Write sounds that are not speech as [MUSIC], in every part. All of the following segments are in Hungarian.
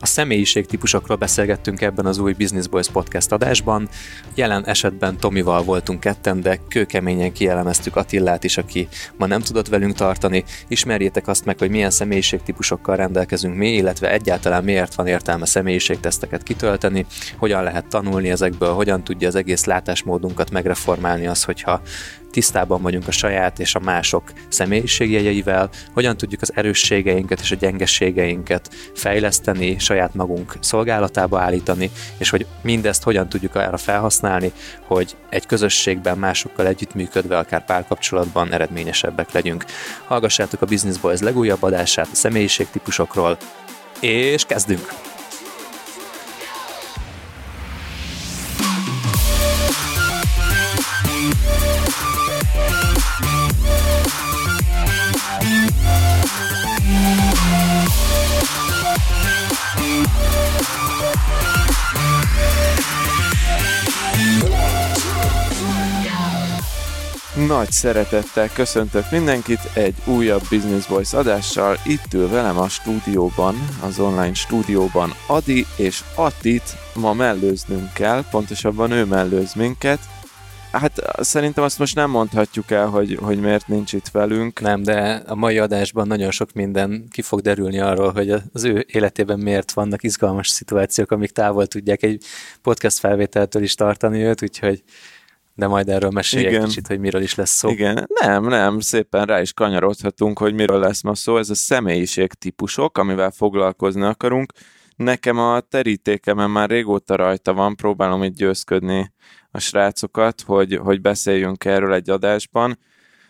A személyiségtípusokról beszélgettünk ebben az új Business Boys podcast adásban. Jelen esetben Tomival voltunk ketten, de kőkeményen kielemeztük Attillát is, aki ma nem tudott velünk tartani. Ismerjétek azt meg, hogy milyen személyiségtípusokkal rendelkezünk mi, illetve egyáltalán miért van értelme személyiségteszteket kitölteni, hogyan lehet tanulni ezekből, hogyan tudja az egész látásmódunkat megreformálni az, hogyha tisztában vagyunk a saját és a mások személyiségjegyeivel, hogyan tudjuk az erősségeinket és a gyengeségeinket fejleszteni, saját magunk szolgálatába állítani, és hogy mindezt hogyan tudjuk arra felhasználni, hogy egy közösségben másokkal együttműködve, akár párkapcsolatban eredményesebbek legyünk. Hallgassátok a Business Boys legújabb adását a személyiségtípusokról, és kezdünk! Nagy szeretettel köszöntök mindenkit egy újabb Business Boys adással. Itt ül velem a stúdióban, az online stúdióban Adi és Attit ma mellőznünk kell, pontosabban ő mellőz minket. Hát szerintem azt most nem mondhatjuk el, hogy, hogy miért nincs itt velünk. Nem, de a mai adásban nagyon sok minden ki fog derülni arról, hogy az ő életében miért vannak izgalmas szituációk, amik távol tudják egy podcast felvételtől is tartani őt, úgyhogy de majd erről mesélj egy kicsit, hogy miről is lesz szó. Igen, nem, nem, szépen rá is kanyarodhatunk, hogy miről lesz ma szó. Ez a személyiség típusok, amivel foglalkozni akarunk. Nekem a terítékemen már régóta rajta van, próbálom itt győzködni a srácokat, hogy, hogy beszéljünk erről egy adásban.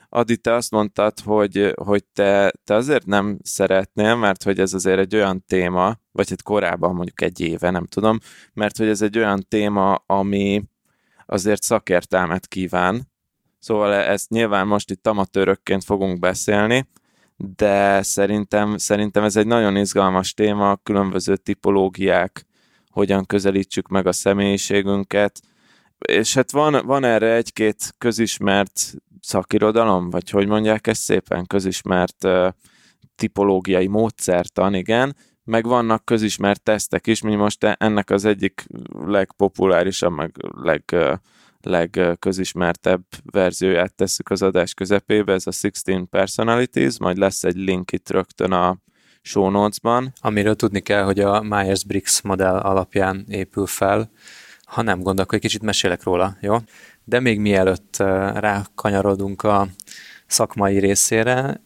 Adi, te azt mondtad, hogy, hogy te, te azért nem szeretnél, mert hogy ez azért egy olyan téma, vagy hát korábban mondjuk egy éve, nem tudom, mert hogy ez egy olyan téma, ami, azért szakértelmet kíván. Szóval ezt nyilván most itt amatőrökként fogunk beszélni, de szerintem, szerintem ez egy nagyon izgalmas téma, különböző tipológiák, hogyan közelítsük meg a személyiségünket, és hát van, van erre egy-két közismert szakirodalom, vagy hogy mondják ezt szépen, közismert uh, tipológiai módszertan, igen, meg vannak közismert tesztek is, mi most ennek az egyik legpopulárisabb, meg leg, legközismertebb verzióját tesszük az adás közepébe, ez a 16 Personalities, majd lesz egy link itt rögtön a show notes-ban. Amiről tudni kell, hogy a Myers-Briggs modell alapján épül fel. Ha nem gond, akkor egy kicsit mesélek róla, jó? De még mielőtt rákanyarodunk a szakmai részére,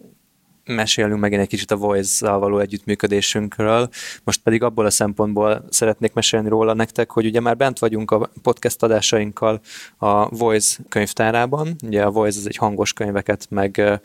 mesélünk megint egy kicsit a Voice-zal való együttműködésünkről. Most pedig abból a szempontból szeretnék mesélni róla nektek, hogy ugye már bent vagyunk a podcast adásainkkal a Voice könyvtárában. Ugye a Voice az egy hangos könyveket, meg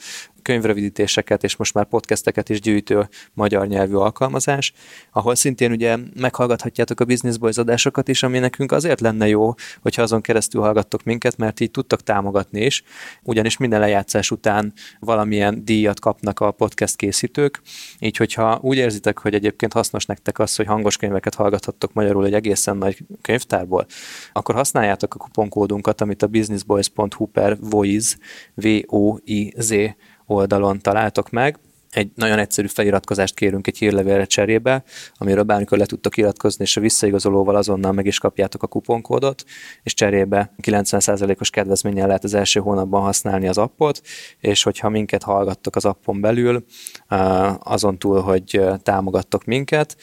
könyvrövidítéseket és most már podcasteket is gyűjtő magyar nyelvű alkalmazás, ahol szintén ugye meghallgathatjátok a Business Boys adásokat is, ami nekünk azért lenne jó, hogyha azon keresztül hallgattok minket, mert így tudtak támogatni is, ugyanis minden lejátszás után valamilyen díjat kapnak a podcast készítők, így hogyha úgy érzitek, hogy egyébként hasznos nektek az, hogy hangos könyveket hallgathattok magyarul egy egészen nagy könyvtárból, akkor használjátok a kuponkódunkat, amit a businessboys.hu per voiz, V-O-I-Z oldalon találtok meg. Egy nagyon egyszerű feliratkozást kérünk egy hírlevélre cserébe, amiről bármikor le tudtok iratkozni, és a visszaigazolóval azonnal meg is kapjátok a kuponkódot, és cserébe 90%-os kedvezménnyel lehet az első hónapban használni az appot, és hogyha minket hallgattok az appon belül, azon túl, hogy támogattok minket,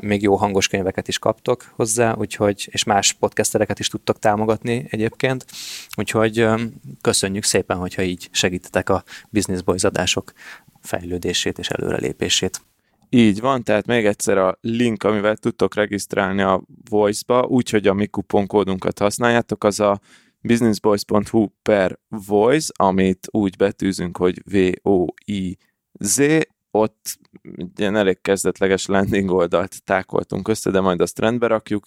még jó hangos könyveket is kaptok hozzá, úgyhogy, és más podcastereket is tudtok támogatni egyébként, úgyhogy köszönjük szépen, hogyha így segítetek a Business Boys adások fejlődését és előrelépését. Így van, tehát még egyszer a link, amivel tudtok regisztrálni a Voice-ba, úgyhogy a mi kuponkódunkat használjátok, az a businessboys.hu per voice, amit úgy betűzünk, hogy V-O-I-Z, ott ilyen elég kezdetleges landing oldalt tákoltunk össze, de majd azt rendbe rakjuk,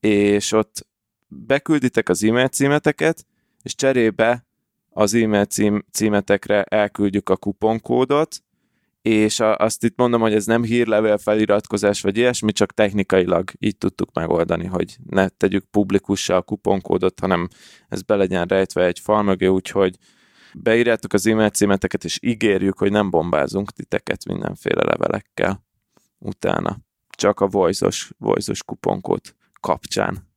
és ott bekülditek az e-mail címeteket, és cserébe az e-mail cím, címetekre elküldjük a kuponkódot, és a, azt itt mondom, hogy ez nem hírlevél feliratkozás vagy ilyesmi, csak technikailag így tudtuk megoldani, hogy ne tegyük publikussá a kuponkódot, hanem ez be legyen rejtve egy fal mögé, úgyhogy beírjátok az e-mail címeteket, és ígérjük, hogy nem bombázunk titeket mindenféle levelekkel utána. csak a voice-os, voice kuponkód kapcsán.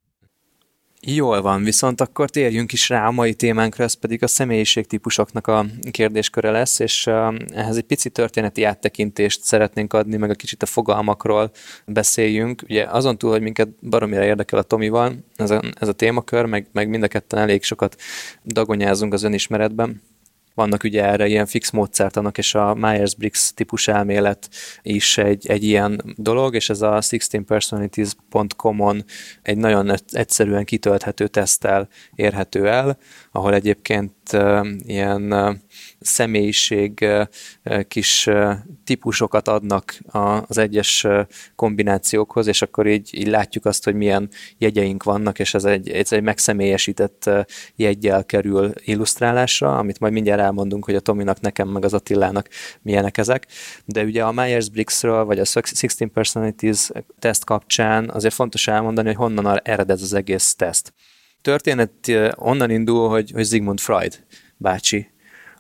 Jól van, viszont akkor térjünk is rá a mai témánkra, ez pedig a személyiségtípusoknak a kérdésköre lesz, és ehhez egy pici történeti áttekintést szeretnénk adni, meg a kicsit a fogalmakról beszéljünk. Ugye azon túl, hogy minket baromira érdekel a Tomival ez a, ez a témakör, meg, meg mind a ketten elég sokat dagonyázunk az önismeretben, vannak ugye erre ilyen fix módszertanok, és a Myers-Briggs típus elmélet is egy, egy ilyen dolog, és ez a 16personalities.com-on egy nagyon egyszerűen kitölthető teszttel érhető el, ahol egyébként ilyen személyiség kis típusokat adnak az egyes kombinációkhoz, és akkor így, így látjuk azt, hogy milyen jegyeink vannak, és ez egy, ez egy megszemélyesített jegyel kerül illusztrálásra, amit majd mindjárt elmondunk, hogy a Tominak, nekem, meg az Attilának milyenek ezek. De ugye a Myers-Briggsről, vagy a 16 Personalities teszt kapcsán azért fontos elmondani, hogy honnan ered ez az egész teszt történet onnan indul, hogy, hogy Sigmund Freud bácsi,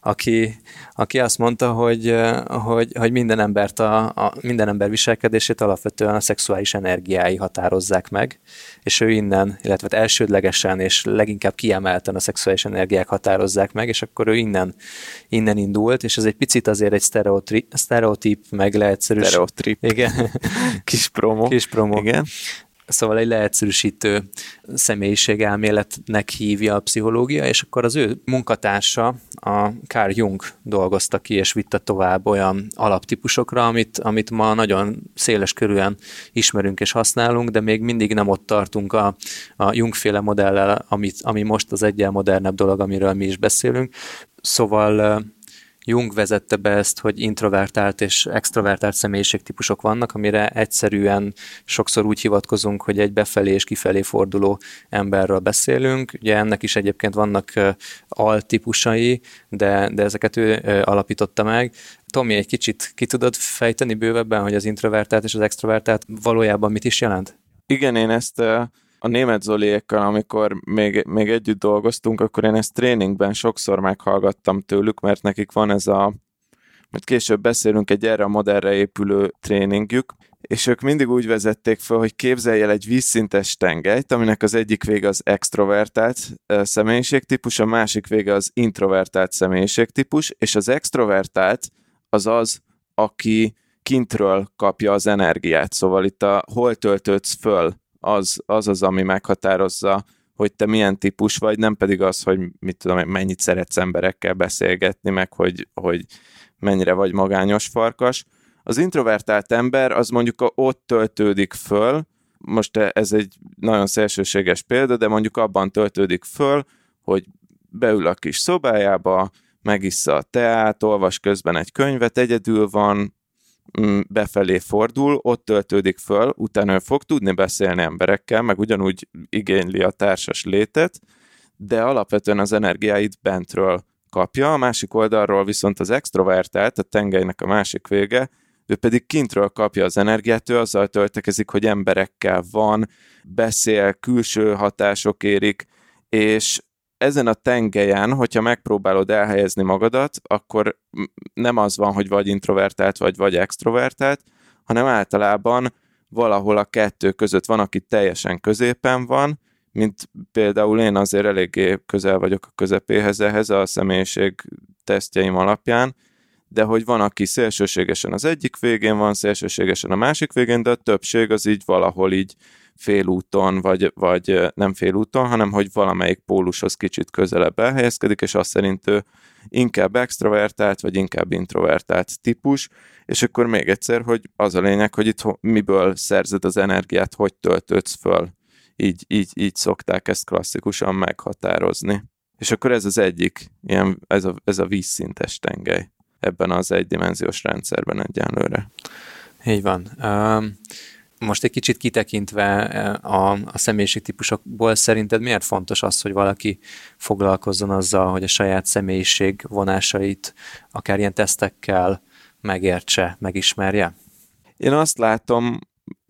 aki, aki azt mondta, hogy, hogy, hogy minden, embert a, a, minden ember viselkedését alapvetően a szexuális energiái határozzák meg, és ő innen, illetve hát elsődlegesen és leginkább kiemelten a szexuális energiák határozzák meg, és akkor ő innen, innen indult, és ez egy picit azért egy sztereotíp, meg leegyszerűs. Sztereotíp. Igen. [LAUGHS] Kis promo. Kis promo. Igen. Szóval egy leegyszerűsítő személyiségelméletnek hívja a pszichológia, és akkor az ő munkatársa, a Carl Jung dolgozta ki és vitte tovább olyan alaptípusokra, amit, amit ma nagyon széles körülön ismerünk és használunk, de még mindig nem ott tartunk a, a Jung-féle modellel, amit, ami most az egyel modernebb dolog, amiről mi is beszélünk. Szóval Jung vezette be ezt, hogy introvertált és extrovertált személyiségtípusok vannak, amire egyszerűen sokszor úgy hivatkozunk, hogy egy befelé és kifelé forduló emberről beszélünk. Ugye ennek is egyébként vannak altípusai, de, de ezeket ő alapította meg. Tomi, egy kicsit ki tudod fejteni bővebben, hogy az introvertált és az extrovertált valójában mit is jelent? Igen, én ezt a német Zoliékkal, amikor még, még együtt dolgoztunk, akkor én ezt tréningben sokszor meghallgattam tőlük, mert nekik van ez a, majd később beszélünk egy erre a modellre épülő tréningjük, és ők mindig úgy vezették fel, hogy képzelj el egy vízszintes tengelyt, aminek az egyik vége az extrovertált személyiségtípus, a másik vége az introvertált személyiségtípus, és az extrovertált az az, aki kintről kapja az energiát, szóval itt a hol töltődsz föl az, az az, ami meghatározza, hogy te milyen típus vagy, nem pedig az, hogy mit tudom, mennyit szeretsz emberekkel beszélgetni, meg hogy, hogy mennyire vagy magányos farkas. Az introvertált ember az mondjuk ott töltődik föl, most ez egy nagyon szélsőséges példa, de mondjuk abban töltődik föl, hogy beül a kis szobájába, megissza a teát, olvas közben egy könyvet, egyedül van, befelé fordul, ott töltődik föl, utána ő fog tudni beszélni emberekkel, meg ugyanúgy igényli a társas létet, de alapvetően az energiáit bentről kapja, a másik oldalról viszont az extrovertált, a tengelynek a másik vége, ő pedig kintről kapja az energiát, ő azzal töltekezik, hogy emberekkel van, beszél, külső hatások érik, és ezen a tengelyen, hogyha megpróbálod elhelyezni magadat, akkor nem az van, hogy vagy introvertált, vagy vagy extrovertált, hanem általában valahol a kettő között van, aki teljesen középen van, mint például én azért eléggé közel vagyok a közepéhez ehhez a személyiség tesztjeim alapján, de hogy van, aki szélsőségesen az egyik végén van, szélsőségesen a másik végén, de a többség az így valahol így félúton, vagy, vagy nem félúton, hanem hogy valamelyik pólushoz kicsit közelebb elhelyezkedik, és azt szerint ő inkább extrovertált, vagy inkább introvertált típus, és akkor még egyszer, hogy az a lényeg, hogy itt miből szerzed az energiát, hogy töltődsz föl. Így, így, így szokták ezt klasszikusan meghatározni. És akkor ez az egyik, ilyen, ez, a, ez a vízszintes tengely ebben az egydimenziós rendszerben egyenlőre. Így van. Um, most egy kicsit kitekintve e, a, a személyiségtípusokból szerinted miért fontos az, hogy valaki foglalkozzon azzal, hogy a saját személyiség vonásait akár ilyen tesztekkel megértse, megismerje? Én azt látom,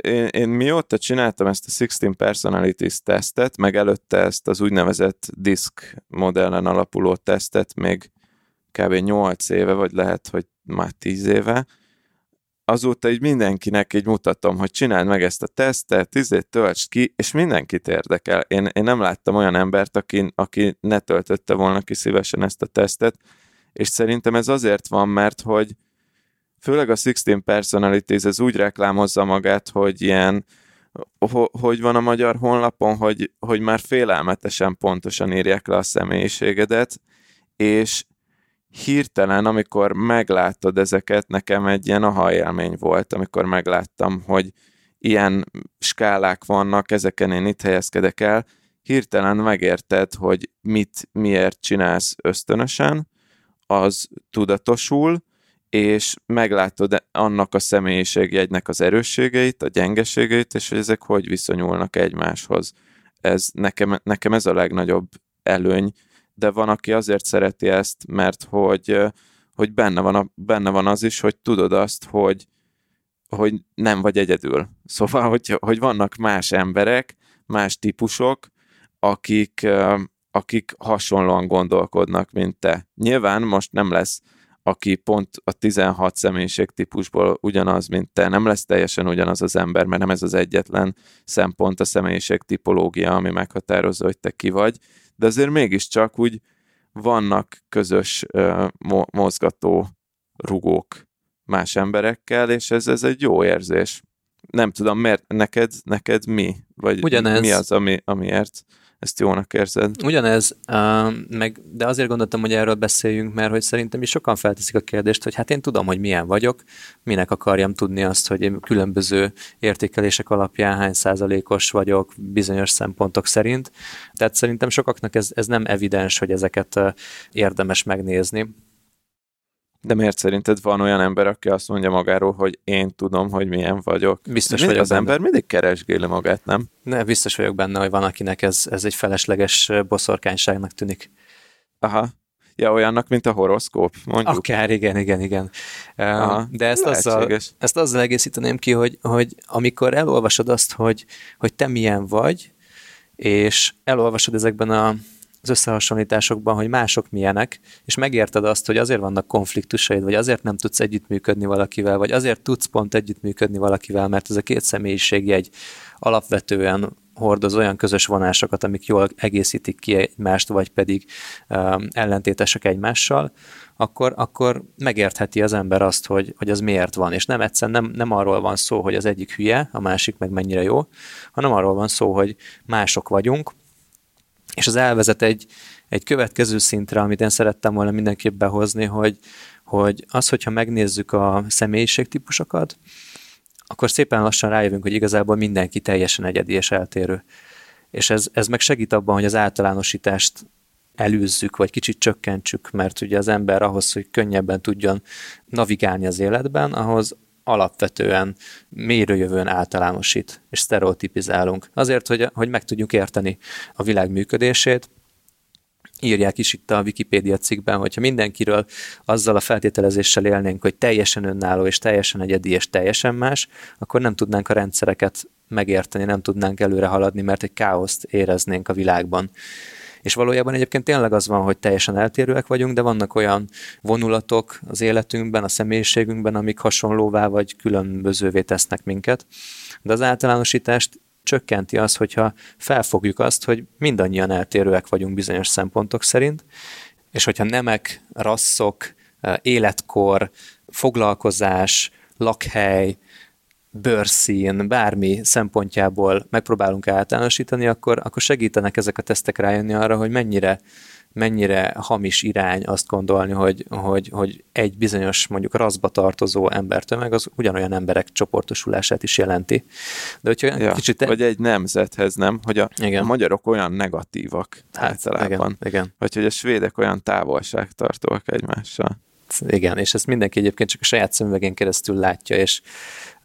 én, én mióta csináltam ezt a 16 Personalities tesztet, meg előtte ezt az úgynevezett disk modellen alapuló tesztet még kb. 8 éve, vagy lehet, hogy már 10 éve, azóta így mindenkinek így mutatom, hogy csináld meg ezt a tesztet, izét töltsd ki, és mindenkit érdekel. Én, én nem láttam olyan embert, aki, aki ne töltötte volna ki szívesen ezt a tesztet, és szerintem ez azért van, mert hogy főleg a 16 Personalities ez úgy reklámozza magát, hogy ilyen hogy van a magyar honlapon, hogy, hogy már félelmetesen pontosan írják le a személyiségedet, és hirtelen, amikor meglátod ezeket, nekem egy ilyen aha élmény volt, amikor megláttam, hogy ilyen skálák vannak, ezeken én itt helyezkedek el, hirtelen megérted, hogy mit, miért csinálsz ösztönösen, az tudatosul, és meglátod annak a személyiségjegynek az erősségeit, a gyengeségeit, és hogy ezek hogy viszonyulnak egymáshoz. Ez nekem, nekem ez a legnagyobb előny, de van, aki azért szereti ezt, mert hogy, hogy benne, van a, benne van az is, hogy tudod azt, hogy, hogy nem vagy egyedül. [LAUGHS] Szóval, hogy, hogy vannak más emberek, más típusok, akik, akik hasonlóan gondolkodnak, mint te. Nyilván most nem lesz aki pont a 16 személyiség típusból ugyanaz, mint te, nem lesz teljesen ugyanaz az ember, mert nem ez az egyetlen szempont a személyiség tipológia, ami meghatározza, hogy te ki vagy, de azért mégiscsak úgy vannak közös mo- mozgató rugók más emberekkel, és ez, ez egy jó érzés. Nem tudom, miért neked, neked mi? Vagy Ugyanez. mi az, ami, amiért ezt jónak érzed. Ugyanez, meg, de azért gondoltam, hogy erről beszéljünk, mert hogy szerintem is sokan felteszik a kérdést, hogy hát én tudom, hogy milyen vagyok, minek akarjam tudni azt, hogy én különböző értékelések alapján hány százalékos vagyok bizonyos szempontok szerint. Tehát szerintem sokaknak ez, ez nem evidens, hogy ezeket érdemes megnézni. De miért szerinted van olyan ember, aki azt mondja magáról, hogy én tudom, hogy milyen vagyok? Biztos vagyok Az benne. ember mindig keresgéli magát, nem? Ne, biztos vagyok benne, hogy van, akinek ez, ez egy felesleges boszorkányságnak tűnik. Aha. Ja, olyannak, mint a horoszkóp, mondjuk. Akár, igen, igen, igen. Aha, De ezt azzal, ezt azzal egészíteném ki, hogy, hogy amikor elolvasod azt, hogy, hogy te milyen vagy, és elolvasod ezekben a az összehasonlításokban, hogy mások milyenek, és megérted azt, hogy azért vannak konfliktusaid, vagy azért nem tudsz együttműködni valakivel, vagy azért tudsz pont együttműködni valakivel, mert ez a két személyiség egy alapvetően hordoz olyan közös vonásokat, amik jól egészítik ki egymást, vagy pedig um, ellentétesek egymással, akkor, akkor megértheti az ember azt, hogy, hogy az miért van. És nem egyszerűen nem, nem arról van szó, hogy az egyik hülye, a másik meg mennyire jó, hanem arról van szó, hogy mások vagyunk, és az elvezet egy, egy következő szintre, amit én szerettem volna mindenképp behozni, hogy, hogy az, hogyha megnézzük a személyiségtípusokat, akkor szépen lassan rájövünk, hogy igazából mindenki teljesen egyedi és eltérő. És ez, ez meg segít abban, hogy az általánosítást elűzzük, vagy kicsit csökkentsük, mert ugye az ember ahhoz, hogy könnyebben tudjon navigálni az életben, ahhoz alapvetően mérőjövőn általánosít és sztereotipizálunk. Azért, hogy, hogy meg tudjuk érteni a világ működését, írják is itt a Wikipédia cikkben, hogyha mindenkiről azzal a feltételezéssel élnénk, hogy teljesen önálló és teljesen egyedi és teljesen más, akkor nem tudnánk a rendszereket megérteni, nem tudnánk előre haladni, mert egy káoszt éreznénk a világban. És valójában egyébként tényleg az van, hogy teljesen eltérőek vagyunk, de vannak olyan vonulatok az életünkben, a személyiségünkben, amik hasonlóvá vagy különbözővé tesznek minket. De az általánosítást csökkenti az, hogyha felfogjuk azt, hogy mindannyian eltérőek vagyunk bizonyos szempontok szerint, és hogyha nemek, rasszok, életkor, foglalkozás, lakhely, bőrszín, bármi szempontjából megpróbálunk általánosítani, akkor, akkor segítenek ezek a tesztek rájönni arra, hogy mennyire mennyire hamis irány azt gondolni, hogy, hogy, hogy egy bizonyos mondjuk raszba tartozó embertömeg az ugyanolyan emberek csoportosulását is jelenti. De hogyha ja, kicsit... Vagy egy nemzethez, nem? Hogy a, igen. a magyarok olyan negatívak hát, általában. Igen, igen. Vagy hogy a svédek olyan távolságtartóak egymással. Igen, és ezt mindenki egyébként csak a saját szemüvegén keresztül látja, és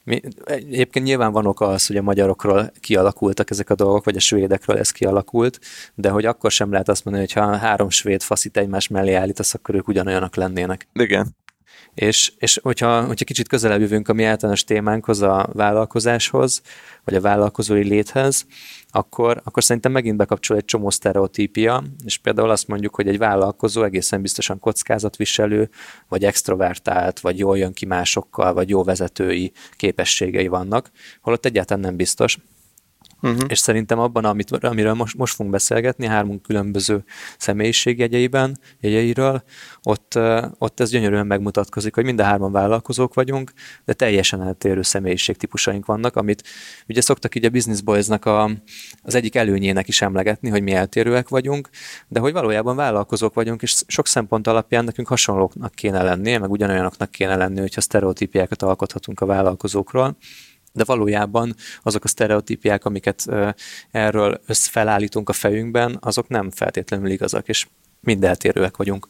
mi, egyébként nyilván van oka az, hogy a magyarokról kialakultak ezek a dolgok, vagy a svédekről ez kialakult, de hogy akkor sem lehet azt mondani, hogy ha három svéd faszit egymás mellé állítasz, akkor ők ugyanolyanak lennének. Igen. És, és hogyha, hogyha kicsit közelebb jövünk a mi általános témánkhoz, a vállalkozáshoz, vagy a vállalkozói léthez, akkor, akkor szerintem megint bekapcsol egy csomó sztereotípia, és például azt mondjuk, hogy egy vállalkozó egészen biztosan kockázatviselő, vagy extrovertált, vagy jól jön ki másokkal, vagy jó vezetői képességei vannak, holott egyáltalán nem biztos. Uh-huh. És szerintem abban, amit, amiről most, most fogunk beszélgetni, hármunk különböző személyiségjegyeiben, jegyeiről, ott, ott ez gyönyörűen megmutatkozik, hogy mind a hárman vállalkozók vagyunk, de teljesen eltérő személyiségtípusaink vannak, amit ugye szoktak így a Business Boys-nak a, az egyik előnyének is emlegetni, hogy mi eltérőek vagyunk, de hogy valójában vállalkozók vagyunk, és sok szempont alapján nekünk hasonlóknak kéne lenni, meg ugyanolyanoknak kéne lenni, hogyha sztereotípiákat alkothatunk a vállalkozókról de valójában azok a sztereotípiák, amiket erről összefelállítunk a fejünkben, azok nem feltétlenül igazak, és mind eltérőek vagyunk.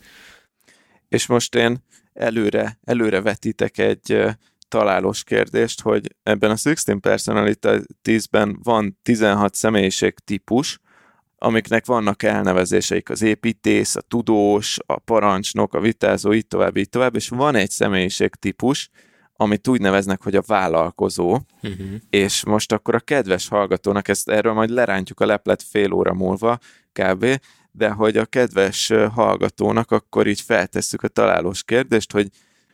És most én előre, előre vetítek egy találós kérdést, hogy ebben a 16 Personalities-ben van 16 személyiség típus, amiknek vannak elnevezéseik, az építész, a tudós, a parancsnok, a vitázó, így tovább, így tovább, és van egy személyiség típus, amit úgy neveznek, hogy a vállalkozó, uh-huh. és most akkor a kedves hallgatónak, ezt erről majd lerántjuk a leplet fél óra múlva kb., de hogy a kedves hallgatónak akkor így feltesszük a találós kérdést, hogy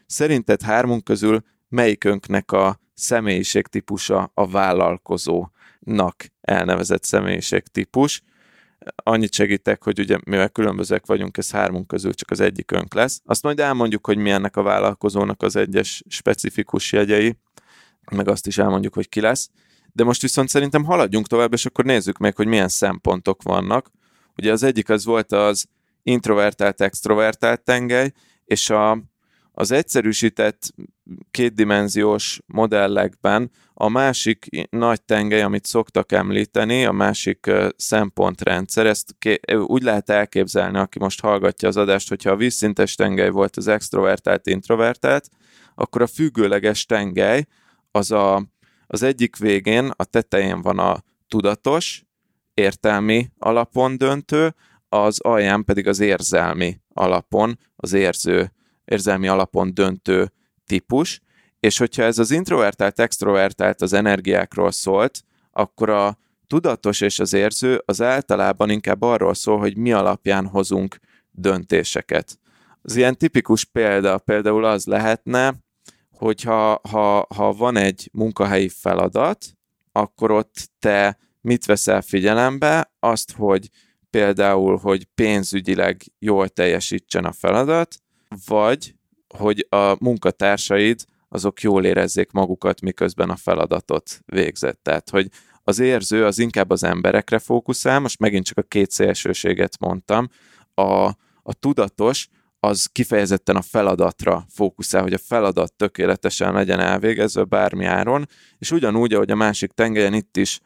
szerinted hármunk közül melyikünknek a személyiségtípusa a vállalkozónak elnevezett személyiségtípus, annyit segítek, hogy ugye mivel különbözőek vagyunk, ez hármunk közül csak az egyikünk lesz. Azt majd elmondjuk, hogy mi ennek a vállalkozónak az egyes specifikus jegyei, meg azt is elmondjuk, hogy ki lesz. De most viszont szerintem haladjunk tovább, és akkor nézzük meg, hogy milyen szempontok vannak. Ugye az egyik az volt az introvertált-extrovertált tengely, és a, az egyszerűsített kétdimenziós modellekben a másik nagy tengely, amit szoktak említeni, a másik szempontrendszer, ezt úgy lehet elképzelni, aki most hallgatja az adást, hogyha a vízszintes tengely volt az extrovertált, introvertált, akkor a függőleges tengely az a, az egyik végén, a tetején van a tudatos, értelmi alapon döntő, az alján pedig az érzelmi alapon, az érző, érzelmi alapon döntő típus, és hogyha ez az introvertált, extrovertált az energiákról szólt, akkor a tudatos és az érző az általában inkább arról szól, hogy mi alapján hozunk döntéseket. Az ilyen tipikus példa például az lehetne, hogyha ha, ha van egy munkahelyi feladat, akkor ott te mit veszel figyelembe? Azt, hogy például, hogy pénzügyileg jól teljesítsen a feladat, vagy hogy a munkatársaid azok jól érezzék magukat, miközben a feladatot végzett. Tehát, hogy az érző az inkább az emberekre fókuszál, most megint csak a két szélsőséget mondtam, a, a tudatos az kifejezetten a feladatra fókuszál, hogy a feladat tökéletesen legyen elvégezve bármi áron, és ugyanúgy, ahogy a másik tengelyen itt is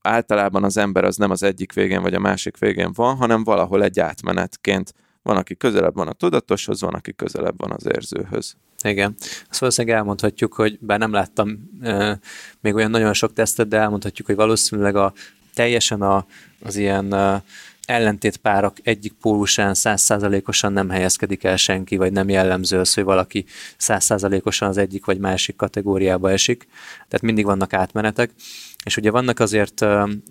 általában az ember az nem az egyik végén vagy a másik végén van, hanem valahol egy átmenetként van, aki közelebb van a tudatoshoz, van, aki közelebb van az érzőhöz. Igen. Azt valószínűleg elmondhatjuk, hogy bár nem láttam e, még olyan nagyon sok tesztet, de elmondhatjuk, hogy valószínűleg a teljesen a, az ilyen e, ellentétpárak egyik pólusán százszázalékosan nem helyezkedik el senki, vagy nem jellemző az, hogy valaki százszázalékosan az egyik vagy másik kategóriába esik. Tehát mindig vannak átmenetek. És ugye vannak azért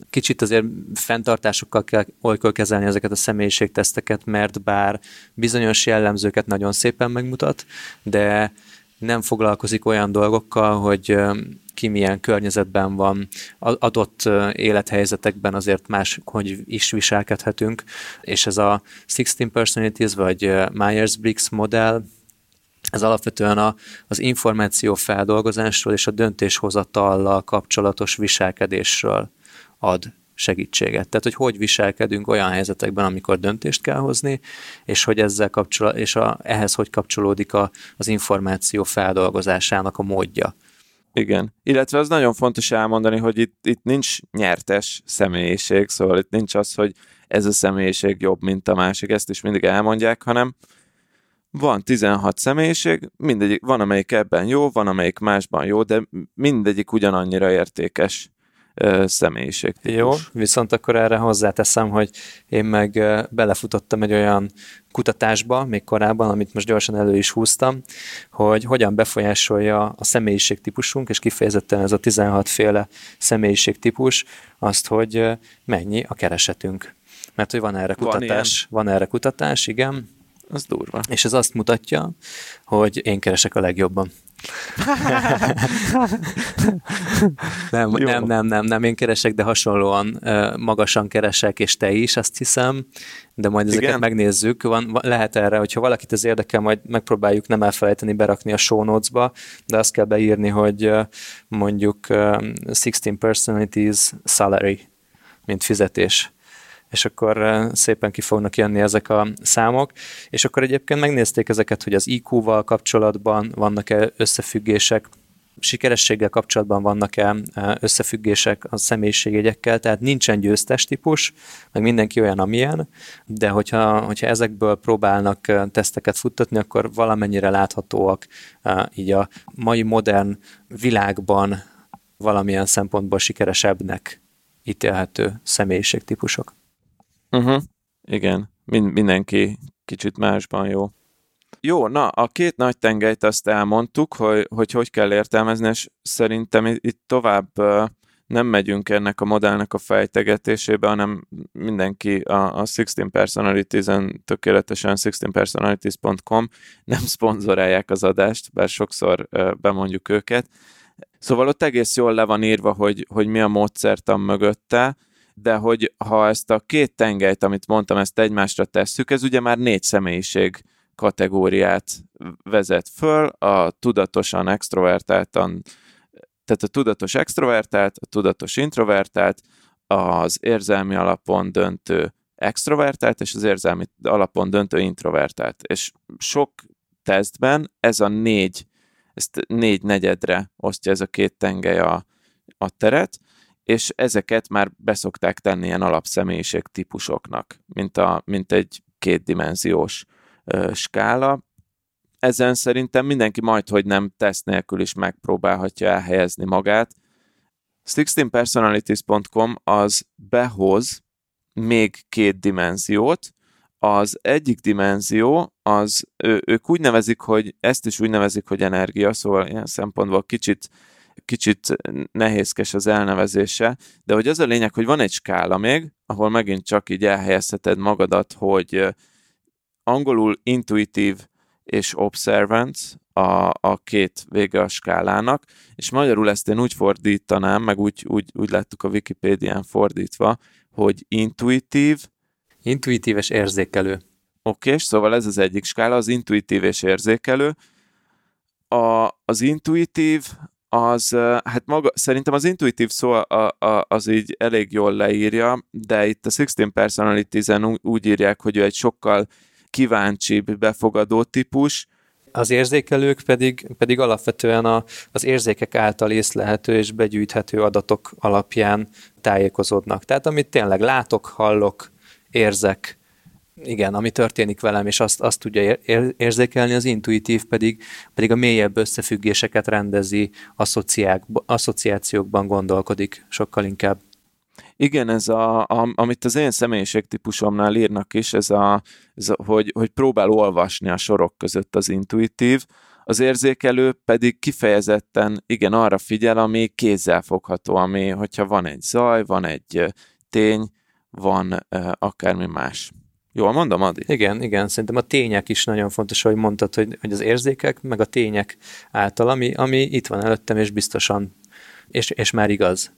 kicsit azért fenntartásokkal kell olykor kezelni ezeket a személyiségteszteket, mert bár bizonyos jellemzőket nagyon szépen megmutat, de nem foglalkozik olyan dolgokkal, hogy ki milyen környezetben van, adott élethelyzetekben azért más, hogy is viselkedhetünk, és ez a 16 Personalities vagy Myers-Briggs modell, ez alapvetően a, az információ feldolgozásról és a döntéshozatallal kapcsolatos viselkedésről ad segítséget. Tehát, hogy hogy viselkedünk olyan helyzetekben, amikor döntést kell hozni, és hogy ezzel kapcsol, és a, ehhez hogy kapcsolódik a, az információ feldolgozásának a módja. Igen. Illetve az nagyon fontos elmondani, hogy itt, itt nincs nyertes személyiség, szóval itt nincs az, hogy ez a személyiség jobb, mint a másik, ezt is mindig elmondják, hanem van 16 személyiség, mindegyik, van amelyik ebben jó, van amelyik másban jó, de mindegyik ugyanannyira értékes személyiségtípus. Jó, viszont akkor erre hozzáteszem, hogy én meg belefutottam egy olyan kutatásba, még korábban, amit most gyorsan elő is húztam, hogy hogyan befolyásolja a személyiségtípusunk, és kifejezetten ez a 16 féle személyiségtípus, azt, hogy mennyi a keresetünk. Mert hogy van erre kutatás, van, van erre kutatás, igen. Az durva. És ez azt mutatja, hogy én keresek a legjobban. [LAUGHS] nem, nem, nem, nem, nem, én keresek, de hasonlóan uh, magasan keresek, és te is, azt hiszem, de majd ezeket Igen? megnézzük. Van, van, lehet erre, hogyha valakit ez érdekel, majd megpróbáljuk nem elfelejteni berakni a show notes-ba, de azt kell beírni, hogy uh, mondjuk uh, 16 personalities salary, mint fizetés és akkor szépen ki fognak jönni ezek a számok, és akkor egyébként megnézték ezeket, hogy az IQ-val kapcsolatban vannak-e összefüggések, sikerességgel kapcsolatban vannak-e összefüggések a személyiségjegyekkel, tehát nincsen győztes típus, meg mindenki olyan, amilyen, de hogyha, hogyha ezekből próbálnak teszteket futtatni, akkor valamennyire láthatóak így a mai modern világban valamilyen szempontból sikeresebbnek ítélhető személyiségtípusok. Uh-huh. Igen, Min- mindenki kicsit másban jó. Jó, na, a két nagy tengelyt azt elmondtuk, hogy hogy, hogy kell értelmezni, és szerintem itt tovább nem megyünk ennek a modellnek a fejtegetésébe, hanem mindenki a, a 16 Personalities-en tökéletesen 16personalities.com nem szponzorálják az adást, bár sokszor bemondjuk őket. Szóval ott egész jól le van írva, hogy, hogy mi a módszertan mögötte, de hogy ha ezt a két tengelyt, amit mondtam, ezt egymásra tesszük, ez ugye már négy személyiség kategóriát vezet föl, a tudatosan extrovertáltan, tehát a tudatos extrovertált, a tudatos introvertált, az érzelmi alapon döntő extrovertált, és az érzelmi alapon döntő introvertált. És sok tesztben ez a négy, ezt négy negyedre osztja ez a két tengely a, a teret, és ezeket már beszokták tenni ilyen alapszemélyiség típusoknak, mint, a, mint egy kétdimenziós ö, skála. Ezen szerintem mindenki majd, hogy nem tesz nélkül is megpróbálhatja elhelyezni magát. 16personalities.com az behoz még két dimenziót, az egyik dimenzió, az ő, ők úgy nevezik, hogy ezt is úgy nevezik, hogy energia, szóval ilyen szempontból kicsit kicsit nehézkes az elnevezése, de hogy az a lényeg, hogy van egy skála még, ahol megint csak így elhelyezheted magadat, hogy angolul intuitív és observant a, a két vége a skálának, és magyarul ezt én úgy fordítanám, meg úgy, úgy, úgy láttuk a Wikipédián fordítva, hogy intuitív. Intuitív és érzékelő. Oké, és szóval ez az egyik skála, az intuitív és érzékelő. A, az intuitív az, hát maga, szerintem az intuitív szó a, a, az így elég jól leírja, de itt a 16 Personalities-en úgy írják, hogy ő egy sokkal kíváncsibb, befogadó típus, az érzékelők pedig, pedig alapvetően a, az érzékek által észlehető és begyűjthető adatok alapján tájékozódnak. Tehát amit tényleg látok, hallok, érzek, igen, ami történik velem, és azt, azt tudja érzékelni, az intuitív pedig, pedig a mélyebb összefüggéseket rendezi, asszociációkban gondolkodik sokkal inkább. Igen, ez a, a, amit az én személyiségtípusomnál írnak is, ez, a, ez a hogy, hogy próbál olvasni a sorok között az intuitív, az érzékelő pedig kifejezetten igen arra figyel, ami kézzelfogható, ami hogyha van egy zaj, van egy tény, van uh, akármi más. Jól mondom, Adi? Igen, igen, szerintem a tények is nagyon fontos, hogy mondtad, hogy, hogy az érzékek, meg a tények által, ami, ami itt van előttem, és biztosan, és, és már igaz.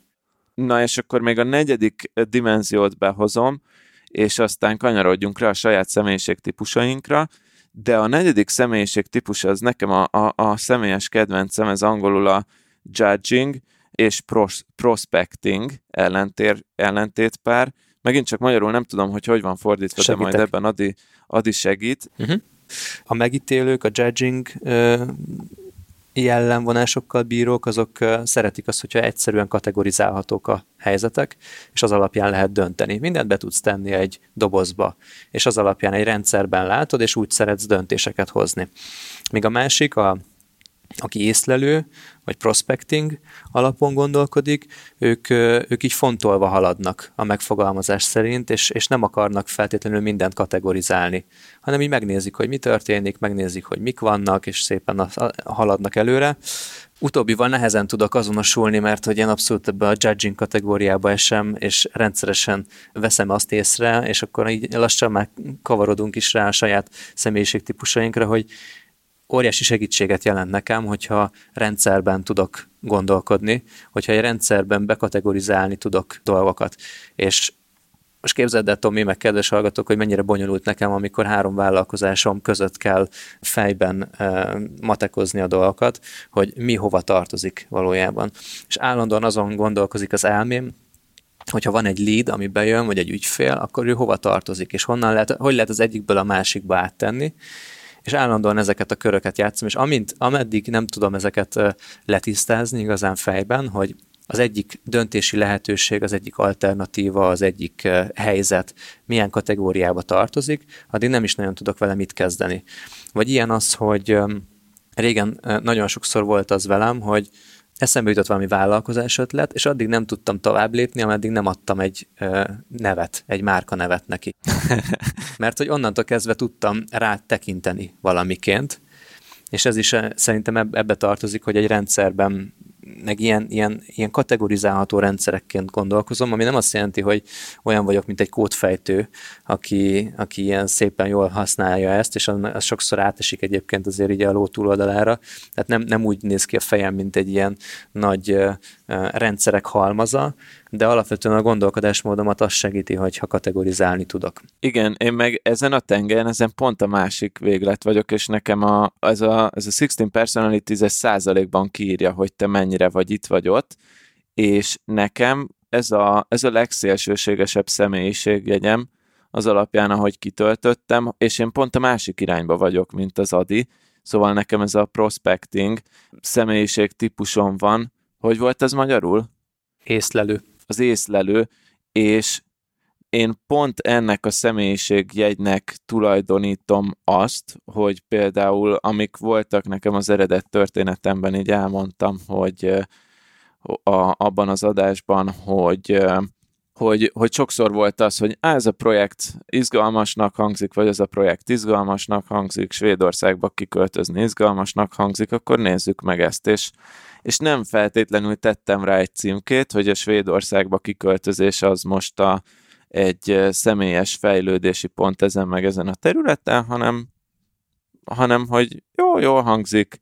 Na, és akkor még a negyedik dimenziót behozom, és aztán kanyarodjunk rá a saját személyiségtípusainkra, de a negyedik személyiségtípus az nekem a, a, a személyes kedvencem, ez angolul a judging és pros, prospecting ellentér, ellentétpár, Megint csak magyarul nem tudom, hogy hogy van fordítva, Segítek. de majd ebben Adi, Adi segít. Uh-huh. A megítélők, a judging jellemvonásokkal bírók, azok szeretik azt, hogyha egyszerűen kategorizálhatók a helyzetek, és az alapján lehet dönteni. Mindent be tudsz tenni egy dobozba, és az alapján egy rendszerben látod, és úgy szeretsz döntéseket hozni. Míg a másik, a aki észlelő, vagy prospecting alapon gondolkodik, ők, ők így fontolva haladnak a megfogalmazás szerint, és, és nem akarnak feltétlenül mindent kategorizálni, hanem így megnézik, hogy mi történik, megnézik, hogy mik vannak, és szépen haladnak előre. Utóbbival nehezen tudok azonosulni, mert hogy én abszolút ebbe a judging kategóriába esem, és rendszeresen veszem azt észre, és akkor így lassan már kavarodunk is rá a saját személyiségtípusainkra, hogy óriási segítséget jelent nekem, hogyha rendszerben tudok gondolkodni, hogyha egy rendszerben bekategorizálni tudok dolgokat. És most képzeld el, Tomi, meg kedves hallgatók, hogy mennyire bonyolult nekem, amikor három vállalkozásom között kell fejben e, matekozni a dolgokat, hogy mi hova tartozik valójában. És állandóan azon gondolkozik az elmém, hogyha van egy lead, ami bejön, vagy egy ügyfél, akkor ő hova tartozik, és honnan lehet, hogy lehet az egyikből a másikba áttenni, és állandóan ezeket a köröket játszom, és amint, ameddig nem tudom ezeket letisztázni igazán fejben, hogy az egyik döntési lehetőség, az egyik alternatíva, az egyik helyzet milyen kategóriába tartozik, addig nem is nagyon tudok vele mit kezdeni. Vagy ilyen az, hogy régen nagyon sokszor volt az velem, hogy eszembe jutott valami vállalkozás ötlet, és addig nem tudtam tovább lépni, ameddig nem adtam egy ö, nevet, egy márka nevet neki. [LAUGHS] Mert hogy onnantól kezdve tudtam rá tekinteni valamiként, és ez is szerintem ebbe tartozik, hogy egy rendszerben meg ilyen, ilyen, ilyen kategorizálható rendszerekként gondolkozom, ami nem azt jelenti, hogy olyan vagyok, mint egy kódfejtő, aki, aki ilyen szépen jól használja ezt, és az sokszor átesik egyébként azért így a ló túloldalára. Tehát nem, nem úgy néz ki a fejem, mint egy ilyen nagy rendszerek halmaza, de alapvetően a gondolkodásmódomat azt segíti, hogyha kategorizálni tudok. Igen, én meg ezen a tengeren, ezen pont a másik véglet vagyok, és nekem a, ez, a, ez a 16 personalities ez százalékban kiírja, hogy te mennyire vagy itt vagy ott, és nekem ez a, ez a legszélsőségesebb személyiségjegyem az alapján, ahogy kitöltöttem, és én pont a másik irányba vagyok, mint az Adi, szóval nekem ez a prospecting személyiség típuson van. Hogy volt ez magyarul? Észlelő az észlelő, és én pont ennek a személyiségjegynek tulajdonítom azt, hogy például amik voltak nekem az eredet történetemben, így elmondtam, hogy a, abban az adásban, hogy, hogy, hogy sokszor volt az, hogy á, ez a projekt izgalmasnak hangzik, vagy ez a projekt izgalmasnak hangzik, Svédországba kiköltözni izgalmasnak hangzik, akkor nézzük meg ezt, és és nem feltétlenül tettem rá egy címkét, hogy a Svédországba kiköltözés az most a, egy személyes fejlődési pont ezen meg ezen a területen, hanem, hanem hogy jó, jól hangzik,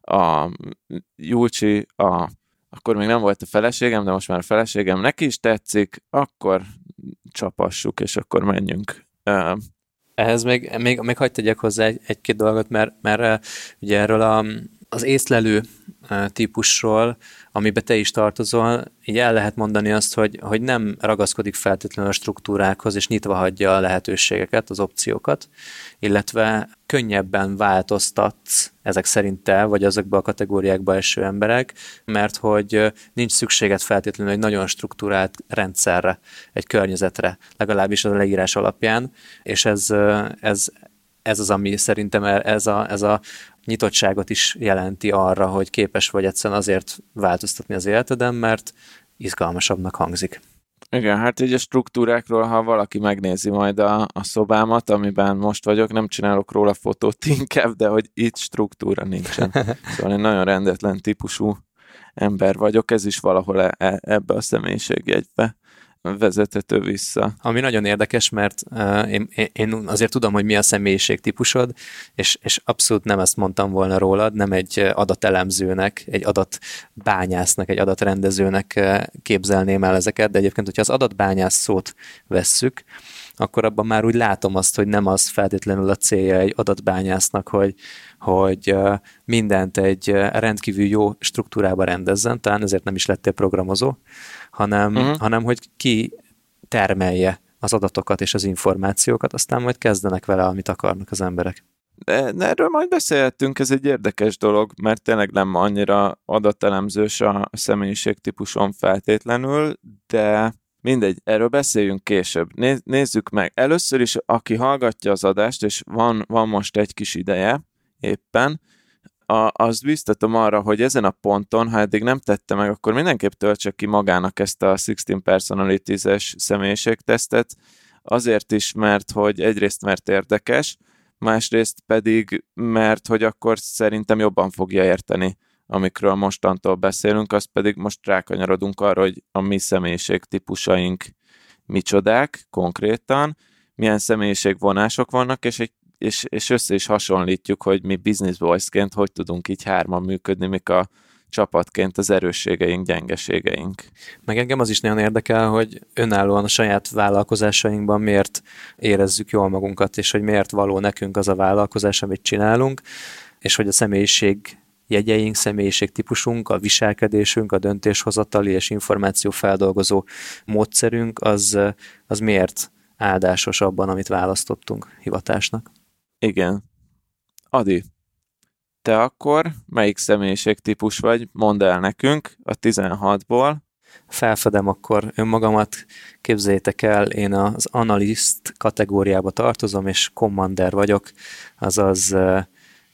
a Júlcsi, a, akkor még nem volt a feleségem, de most már a feleségem neki is tetszik, akkor csapassuk, és akkor menjünk. Ehhez még, még, még hagyd tegyek hozzá egy, egy-két dolgot, mert, mert ugye erről a, az észlelő típusról, amibe te is tartozol, így el lehet mondani azt, hogy, hogy nem ragaszkodik feltétlenül a struktúrákhoz, és nyitva hagyja a lehetőségeket, az opciókat, illetve könnyebben változtatsz ezek szerint te, vagy azokba a kategóriákba eső emberek, mert hogy nincs szükséged feltétlenül egy nagyon struktúrált rendszerre, egy környezetre, legalábbis a leírás alapján, és ez, ez, ez az, ami szerintem ez a, ez a nyitottságot is jelenti arra, hogy képes vagy egyszerűen azért változtatni az életeden, mert izgalmasabbnak hangzik. Igen, hát így a struktúrákról, ha valaki megnézi majd a, a szobámat, amiben most vagyok, nem csinálok róla fotót [LAUGHS] inkább, de hogy itt struktúra nincsen. [LAUGHS] Szóval én nagyon rendetlen típusú ember vagyok, ez is valahol e, e, ebbe a személyiségjegybe vezethető vissza. Ami nagyon érdekes, mert uh, én, én azért tudom, hogy mi a személyiség típusod, és, és abszolút nem ezt mondtam volna rólad, nem egy adatelemzőnek, egy adatbányásznak, egy adatrendezőnek képzelném el ezeket, de egyébként, hogyha az adatbányász szót vesszük, akkor abban már úgy látom azt, hogy nem az feltétlenül a célja egy adatbányásznak, hogy, hogy mindent egy rendkívül jó struktúrába rendezzen, talán ezért nem is lettél programozó, hanem, uh-huh. hanem hogy ki termelje az adatokat és az információkat, aztán majd kezdenek vele, amit akarnak az emberek. De erről majd beszélhetünk, ez egy érdekes dolog, mert tényleg nem annyira adatelemzős a személyiségtípuson feltétlenül, de mindegy, erről beszéljünk később. Nézzük meg. Először is, aki hallgatja az adást, és van, van most egy kis ideje éppen, a, azt biztatom arra, hogy ezen a ponton, ha eddig nem tette meg, akkor mindenképp töltse ki magának ezt a 16 Personalities-es személyiségtesztet, azért is, mert hogy egyrészt mert érdekes, másrészt pedig, mert hogy akkor szerintem jobban fogja érteni, amikről mostantól beszélünk, az pedig most rákanyarodunk arra, hogy a mi személyiség típusaink micsodák konkrétan, milyen személyiségvonások vannak, és, egy, és, és össze is hasonlítjuk, hogy mi business boysként hogy tudunk így hárman működni, mik a csapatként az erősségeink, gyengeségeink. Meg engem az is nagyon érdekel, hogy önállóan a saját vállalkozásainkban miért érezzük jól magunkat, és hogy miért való nekünk az a vállalkozás, amit csinálunk, és hogy a személyiség jegyeink, személyiségtípusunk, a viselkedésünk, a döntéshozatali és információfeldolgozó módszerünk, az, az miért áldásos abban, amit választottunk hivatásnak. Igen. Adi, te akkor melyik személyiségtípus vagy? Mondd el nekünk a 16-ból. Felfedem akkor önmagamat, képzeljétek el, én az analyst kategóriába tartozom, és commander vagyok, azaz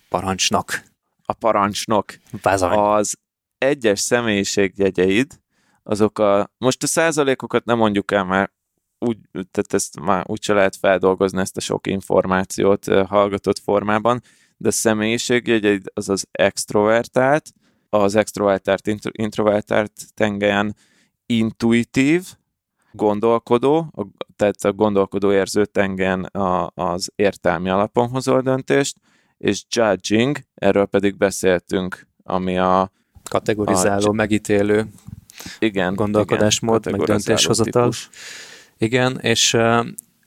parancsnok. A parancsnok. Bázony. Az egyes személyiségjegyeid, azok a, most a százalékokat nem mondjuk el, mert úgy, tehát ezt már úgyse lehet feldolgozni ezt a sok információt hallgatott formában, de a személyiségjegyeid az az extrovertált, az extrovertált, introvertált tengelyen intuitív, gondolkodó, tehát a gondolkodó érző tengelyen a, az értelmi alapon hozol döntést, és judging, erről pedig beszéltünk, ami a kategorizáló, a, megítélő igen, gondolkodásmód, igen, meg döntéshozatal. Típus. Igen, és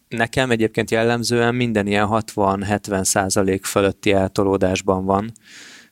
nekem egyébként jellemzően minden ilyen 60-70 százalék fölötti eltolódásban van,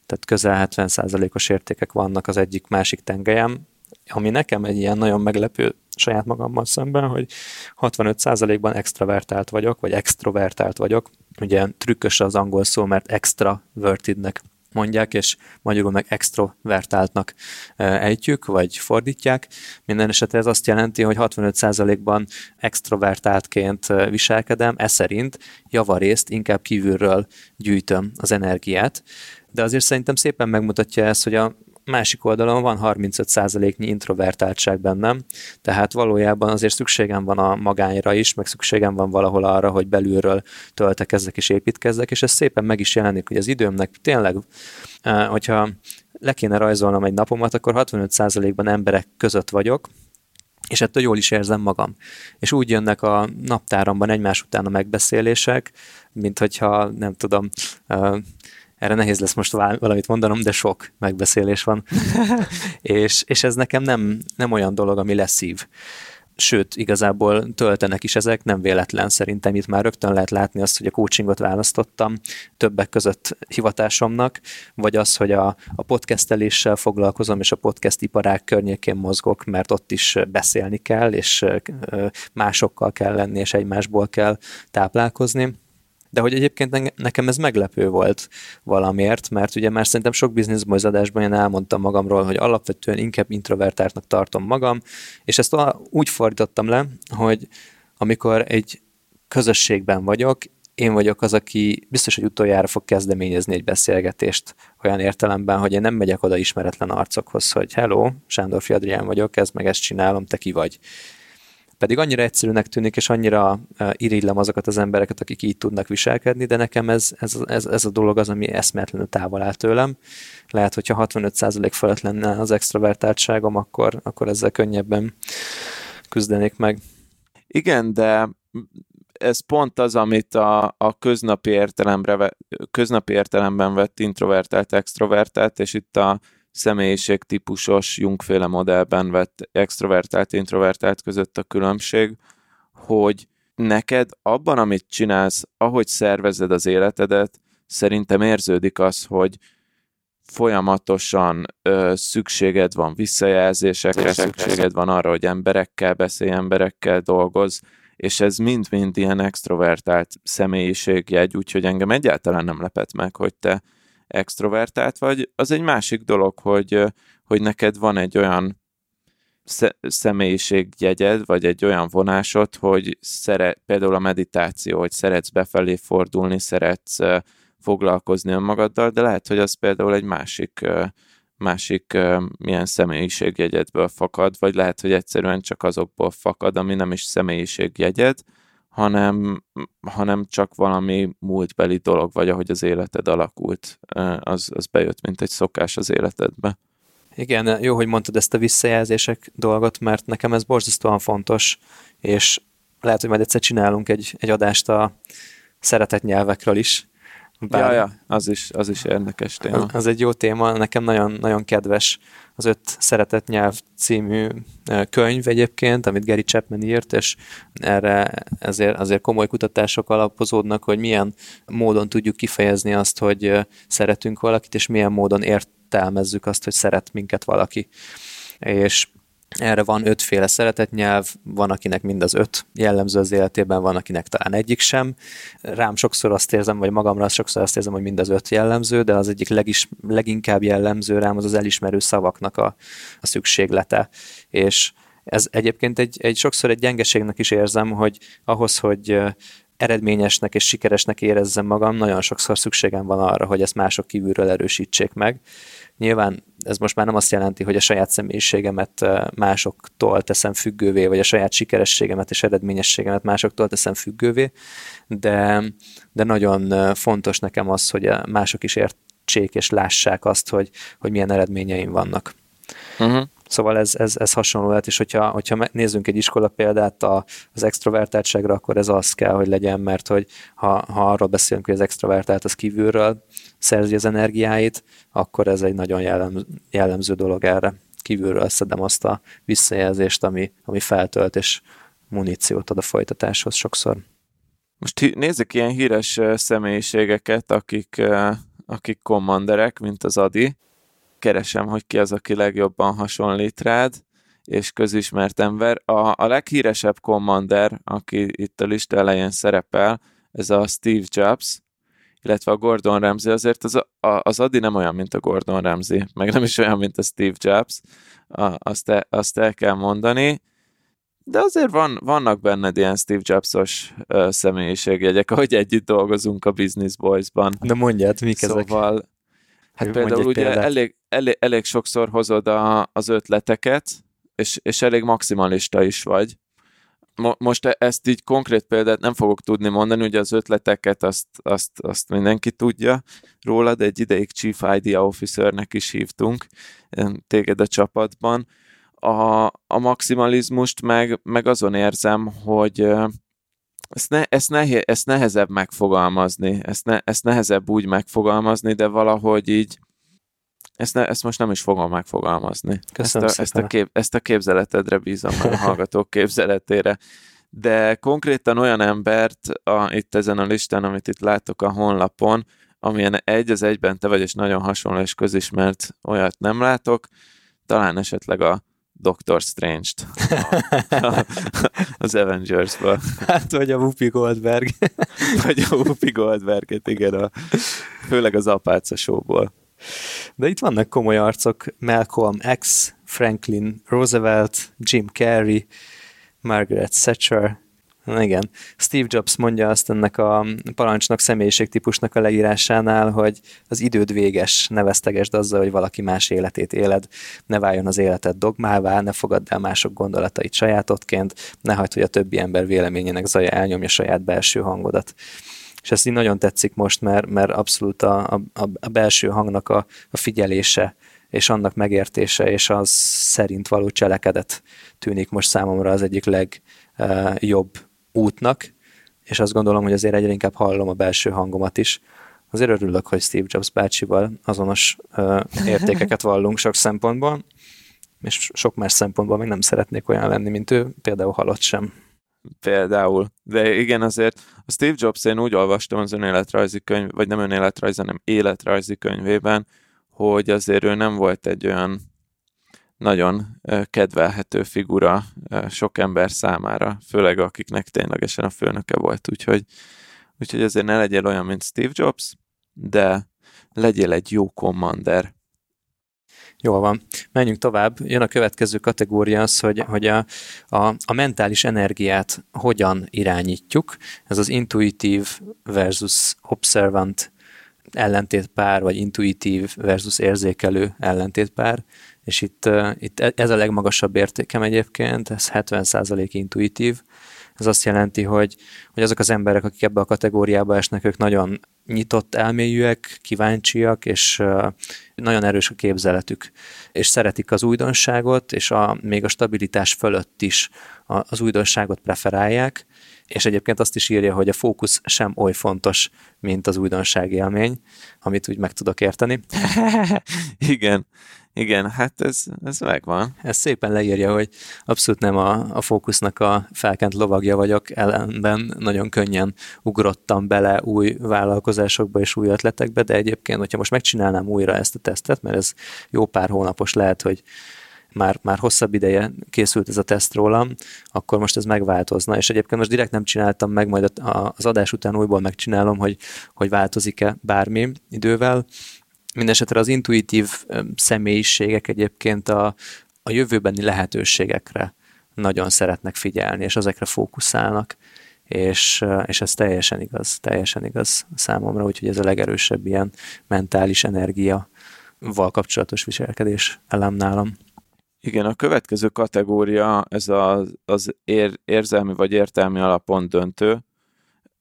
tehát közel 70 százalékos értékek vannak az egyik másik tengelyem, ami nekem egy ilyen nagyon meglepő saját magammal szemben, hogy 65 százalékban extravertált vagyok, vagy extrovertált vagyok. Ugye trükkös az angol szó, mert extravertednek mondják, és magyarul meg extrovertáltnak ejtjük, vagy fordítják. Minden esetre ez azt jelenti, hogy 65%-ban extrovertáltként viselkedem, ez szerint javarészt inkább kívülről gyűjtöm az energiát, de azért szerintem szépen megmutatja ezt, hogy a másik oldalon van 35%-nyi introvertáltság bennem, tehát valójában azért szükségem van a magányra is, meg szükségem van valahol arra, hogy belülről töltekezzek és építkezzek, és ez szépen meg is jelenik, hogy az időmnek tényleg, hogyha le kéne rajzolnom egy napomat, akkor 65%-ban emberek között vagyok, és ettől jól is érzem magam. És úgy jönnek a naptáramban egymás után a megbeszélések, mint hogyha, nem tudom, erre nehéz lesz most valamit mondanom, de sok megbeszélés van. [LAUGHS] és, és ez nekem nem, nem olyan dolog, ami leszív. Sőt, igazából töltenek is ezek, nem véletlen szerintem. Itt már rögtön lehet látni azt, hogy a coachingot választottam többek között hivatásomnak, vagy az, hogy a, a podcasteléssel foglalkozom, és a podcast iparák környékén mozgok, mert ott is beszélni kell, és másokkal kell lenni, és egymásból kell táplálkozni de hogy egyébként nekem ez meglepő volt valamiért, mert ugye már szerintem sok bizniszbojzadásban én elmondtam magamról, hogy alapvetően inkább introvertáltnak tartom magam, és ezt úgy fordítottam le, hogy amikor egy közösségben vagyok, én vagyok az, aki biztos, hogy utoljára fog kezdeményezni egy beszélgetést olyan értelemben, hogy én nem megyek oda ismeretlen arcokhoz, hogy hello, Sándor Fiadrián vagyok, ez meg ezt csinálom, te ki vagy. Pedig annyira egyszerűnek tűnik, és annyira irigylem azokat az embereket, akik így tudnak viselkedni, de nekem ez, ez, ez, ez a dolog az, ami eszméletlenül távol áll tőlem. Lehet, hogyha 65% fölött lenne az extrovertáltságom, akkor, akkor ezzel könnyebben küzdenék meg. Igen, de ez pont az, amit a, a köznapi, értelembre, köznapi értelemben vett introvertált, extrovertált, és itt a személyiség típusos Jungféle modellben vett extrovertált, introvertált között a különbség, hogy neked abban, amit csinálsz, ahogy szervezed az életedet, szerintem érződik az, hogy folyamatosan ö, szükséged van visszajelzésekre, szükséged van arra, hogy emberekkel beszélj, emberekkel dolgoz, és ez mind-mind ilyen extrovertált személyiségjegy, úgyhogy engem egyáltalán nem lepett meg, hogy te extrovertált vagy, az egy másik dolog, hogy, hogy neked van egy olyan személyiségjegyed, vagy egy olyan vonásod, hogy szeret, például a meditáció, hogy szeretsz befelé fordulni, szeretsz foglalkozni önmagaddal, de lehet, hogy az például egy másik másik milyen személyiségjegyedből fakad, vagy lehet, hogy egyszerűen csak azokból fakad, ami nem is személyiségjegyed, hanem, hanem csak valami múltbeli dolog, vagy ahogy az életed alakult, az, az bejött, mint egy szokás az életedbe. Igen, jó, hogy mondtad ezt a visszajelzések dolgot, mert nekem ez borzasztóan fontos, és lehet, hogy majd egyszer csinálunk egy, egy adást a szeretett nyelvekről is, bár ja, ja, az is, az is érdekes téma. Az, egy jó téma, nekem nagyon, nagyon kedves az Öt Szeretett Nyelv című könyv egyébként, amit Gary Chapman írt, és erre ezért, azért komoly kutatások alapozódnak, hogy milyen módon tudjuk kifejezni azt, hogy szeretünk valakit, és milyen módon értelmezzük azt, hogy szeret minket valaki. És erre van ötféle szeretetnyelv, van akinek mind az öt jellemző az életében, van akinek talán egyik sem. Rám sokszor azt érzem, vagy magamra sokszor azt érzem, hogy mind az öt jellemző, de az egyik legis, leginkább jellemző rám az az elismerő szavaknak a, a szükséglete. És ez egyébként egy, egy sokszor egy gyengeségnek is érzem, hogy ahhoz, hogy eredményesnek és sikeresnek érezzem magam, nagyon sokszor szükségem van arra, hogy ezt mások kívülről erősítsék meg. Nyilván ez most már nem azt jelenti, hogy a saját személyiségemet másoktól teszem függővé, vagy a saját sikerességemet és eredményességemet másoktól teszem függővé, de, de nagyon fontos nekem az, hogy mások is értsék és lássák azt, hogy, hogy milyen eredményeim vannak. Uh-huh. Szóval ez, ez, ez hasonló lehet, és hogyha, hogyha nézzünk egy iskola példát a, az extrovertáltságra, akkor ez az kell, hogy legyen, mert hogy ha, ha arról beszélünk, hogy az extrovertált az kívülről szerzi az energiáit, akkor ez egy nagyon jellem, jellemző dolog erre. Kívülről szedem azt a visszajelzést, ami, ami feltölt, és muníciót ad a folytatáshoz sokszor. Most nézzük ilyen híres személyiségeket, akik, akik kommanderek, mint az Adi, keresem, hogy ki az, aki legjobban hasonlít rád, és közismert ember. A, a leghíresebb commander, aki itt a lista elején szerepel, ez a Steve Jobs, illetve a Gordon Ramsay, azért az, a, az Adi nem olyan, mint a Gordon Ramsay, meg nem is olyan, mint a Steve Jobs, a, azt, el, azt el kell mondani, de azért van, vannak benned ilyen Steve Jobs-os uh, személyiségjegyek, ahogy együtt dolgozunk a Business Boys-ban. De mondjad, mik szóval, ezek? Hát például ugye elég, elég, elég sokszor hozod a, az ötleteket, és, és elég maximalista is vagy. Mo, most e, ezt így konkrét példát nem fogok tudni mondani, ugye az ötleteket azt, azt, azt mindenki tudja rólad, egy ideig Chief Idea Officernek is hívtunk téged a csapatban. A, a maximalizmust meg, meg azon érzem, hogy ezt, ne, ezt, nehe, ezt nehezebb megfogalmazni, ezt, ne, ezt nehezebb úgy megfogalmazni, de valahogy így ezt, ne, ezt most nem is fogom megfogalmazni. Köszönöm ezt a, ezt, a kép, ezt a képzeletedre bízom a [LAUGHS] hallgatók képzeletére. De konkrétan olyan embert a, itt ezen a listán, amit itt látok a honlapon, amilyen egy az egyben te vagy, és nagyon hasonló és közismert, olyat nem látok, talán esetleg a Doctor Strange-t [LAUGHS] az Avengers-ből. Hát, vagy a Whoopi Goldberg. vagy a Whoopi Goldberget, igen, a, főleg az Apáca showból. De itt vannak komoly arcok, Malcolm X, Franklin Roosevelt, Jim Carrey, Margaret Thatcher, igen. Steve Jobs mondja azt ennek a parancsnak, személyiségtípusnak a leírásánál, hogy az időd véges, ne vesztegesd azzal, hogy valaki más életét éled, ne váljon az életed dogmává, ne fogadd el mások gondolatait sajátodként, ne hagyd, hogy a többi ember véleményének zaja elnyomja saját belső hangodat. És ez így nagyon tetszik most, mert, mert abszolút a, a, a belső hangnak a, a figyelése, és annak megértése, és az szerint való cselekedet tűnik most számomra az egyik legjobb útnak, és azt gondolom, hogy azért egyre inkább hallom a belső hangomat is. Azért örülök, hogy Steve Jobs bácsival azonos uh, értékeket vallunk sok szempontból, és sok más szempontból még nem szeretnék olyan lenni, mint ő, például halott sem. Például. De igen, azért a Steve Jobs én úgy olvastam az önéletrajzi könyv, vagy nem önéletrajzi, hanem életrajzi könyvében, hogy azért ő nem volt egy olyan nagyon kedvelhető figura sok ember számára, főleg akiknek ténylegesen a főnöke volt, úgyhogy, úgyhogy ezért ne legyél olyan, mint Steve Jobs, de legyél egy jó commander. Jól van. Menjünk tovább. Jön a következő kategória az, hogy, hogy a, a, a mentális energiát hogyan irányítjuk. Ez az intuitív versus observant ellentétpár, vagy intuitív versus érzékelő ellentétpár, és itt, itt e, ez a legmagasabb értékem egyébként, ez 70% intuitív, ez azt jelenti, hogy, hogy azok az emberek, akik ebbe a kategóriába esnek, ők nagyon nyitott elmélyűek, kíváncsiak, és nagyon erős a képzeletük, és szeretik az újdonságot, és a, még a stabilitás fölött is az újdonságot preferálják, és egyébként azt is írja, hogy a fókusz sem oly fontos, mint az újdonság élmény, amit úgy meg tudok érteni. [LAUGHS] Igen, igen, hát ez, ez megvan. Ez szépen leírja, hogy abszolút nem a, a fókusznak a felkent lovagja vagyok, ellenben nagyon könnyen ugrottam bele új vállalkozásokba és új ötletekbe, de egyébként, hogyha most megcsinálnám újra ezt a tesztet, mert ez jó pár hónapos lehet, hogy már, már hosszabb ideje készült ez a teszt rólam, akkor most ez megváltozna, és egyébként most direkt nem csináltam meg, majd az adás után újból megcsinálom, hogy, hogy változik-e bármi idővel, Mindenesetre az intuitív személyiségek egyébként a, a jövőbeni lehetőségekre nagyon szeretnek figyelni, és ezekre fókuszálnak, és, és ez teljesen igaz, teljesen igaz számomra, úgyhogy ez a legerősebb ilyen mentális energia val kapcsolatos viselkedés elem nálam. Igen, a következő kategória, ez az, az ér, érzelmi vagy értelmi alapon döntő.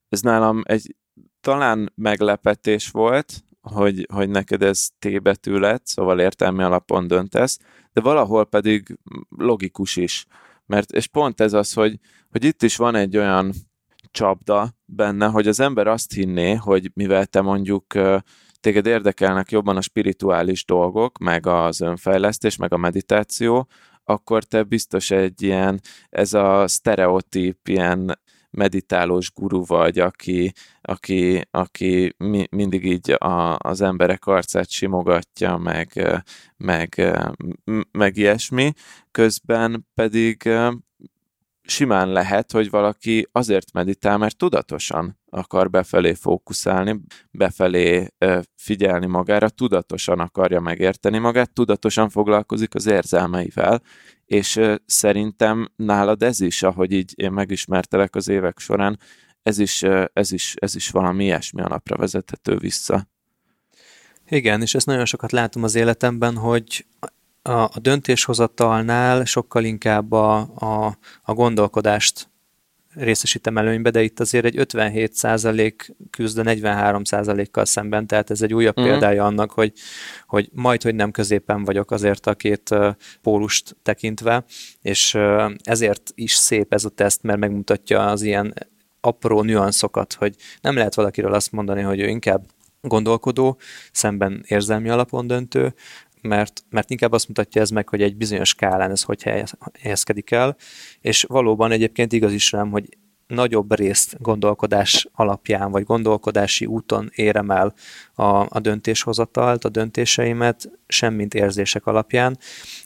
Ez nálam egy talán meglepetés volt, hogy, hogy neked ez T betű lett, szóval értelmi alapon döntesz, de valahol pedig logikus is. Mert, és pont ez az, hogy, hogy itt is van egy olyan csapda benne, hogy az ember azt hinné, hogy mivel te mondjuk téged érdekelnek jobban a spirituális dolgok, meg az önfejlesztés, meg a meditáció, akkor te biztos egy ilyen, ez a sztereotíp, ilyen meditálós guru vagy, aki, aki, aki mi, mindig így a, az emberek arcát simogatja, meg, meg, meg ilyesmi, közben pedig simán lehet, hogy valaki azért meditál, mert tudatosan akar befelé fókuszálni, befelé figyelni magára, tudatosan akarja megérteni magát, tudatosan foglalkozik az érzelmeivel, és szerintem nálad ez is, ahogy így én megismertelek az évek során, ez is, ez is, ez is valami ilyesmi alapra vezethető vissza. Igen, és ezt nagyon sokat látom az életemben, hogy a, a döntéshozatalnál sokkal inkább a, a, a gondolkodást részesítem előnybe, de itt azért egy 57% küzd a 43%-kal szemben, tehát ez egy újabb uh-huh. példája annak, hogy, hogy majd, hogy nem középen vagyok azért a két pólust tekintve, és ezért is szép ez a teszt, mert megmutatja az ilyen apró nüanszokat, hogy nem lehet valakiről azt mondani, hogy ő inkább gondolkodó, szemben érzelmi alapon döntő, mert, mert inkább azt mutatja ez meg, hogy egy bizonyos skálán ez hogy helyezkedik el, és valóban egyébként igaz is rám, hogy nagyobb részt gondolkodás alapján, vagy gondolkodási úton érem el a, a döntéshozatalt, a döntéseimet, semmint érzések alapján.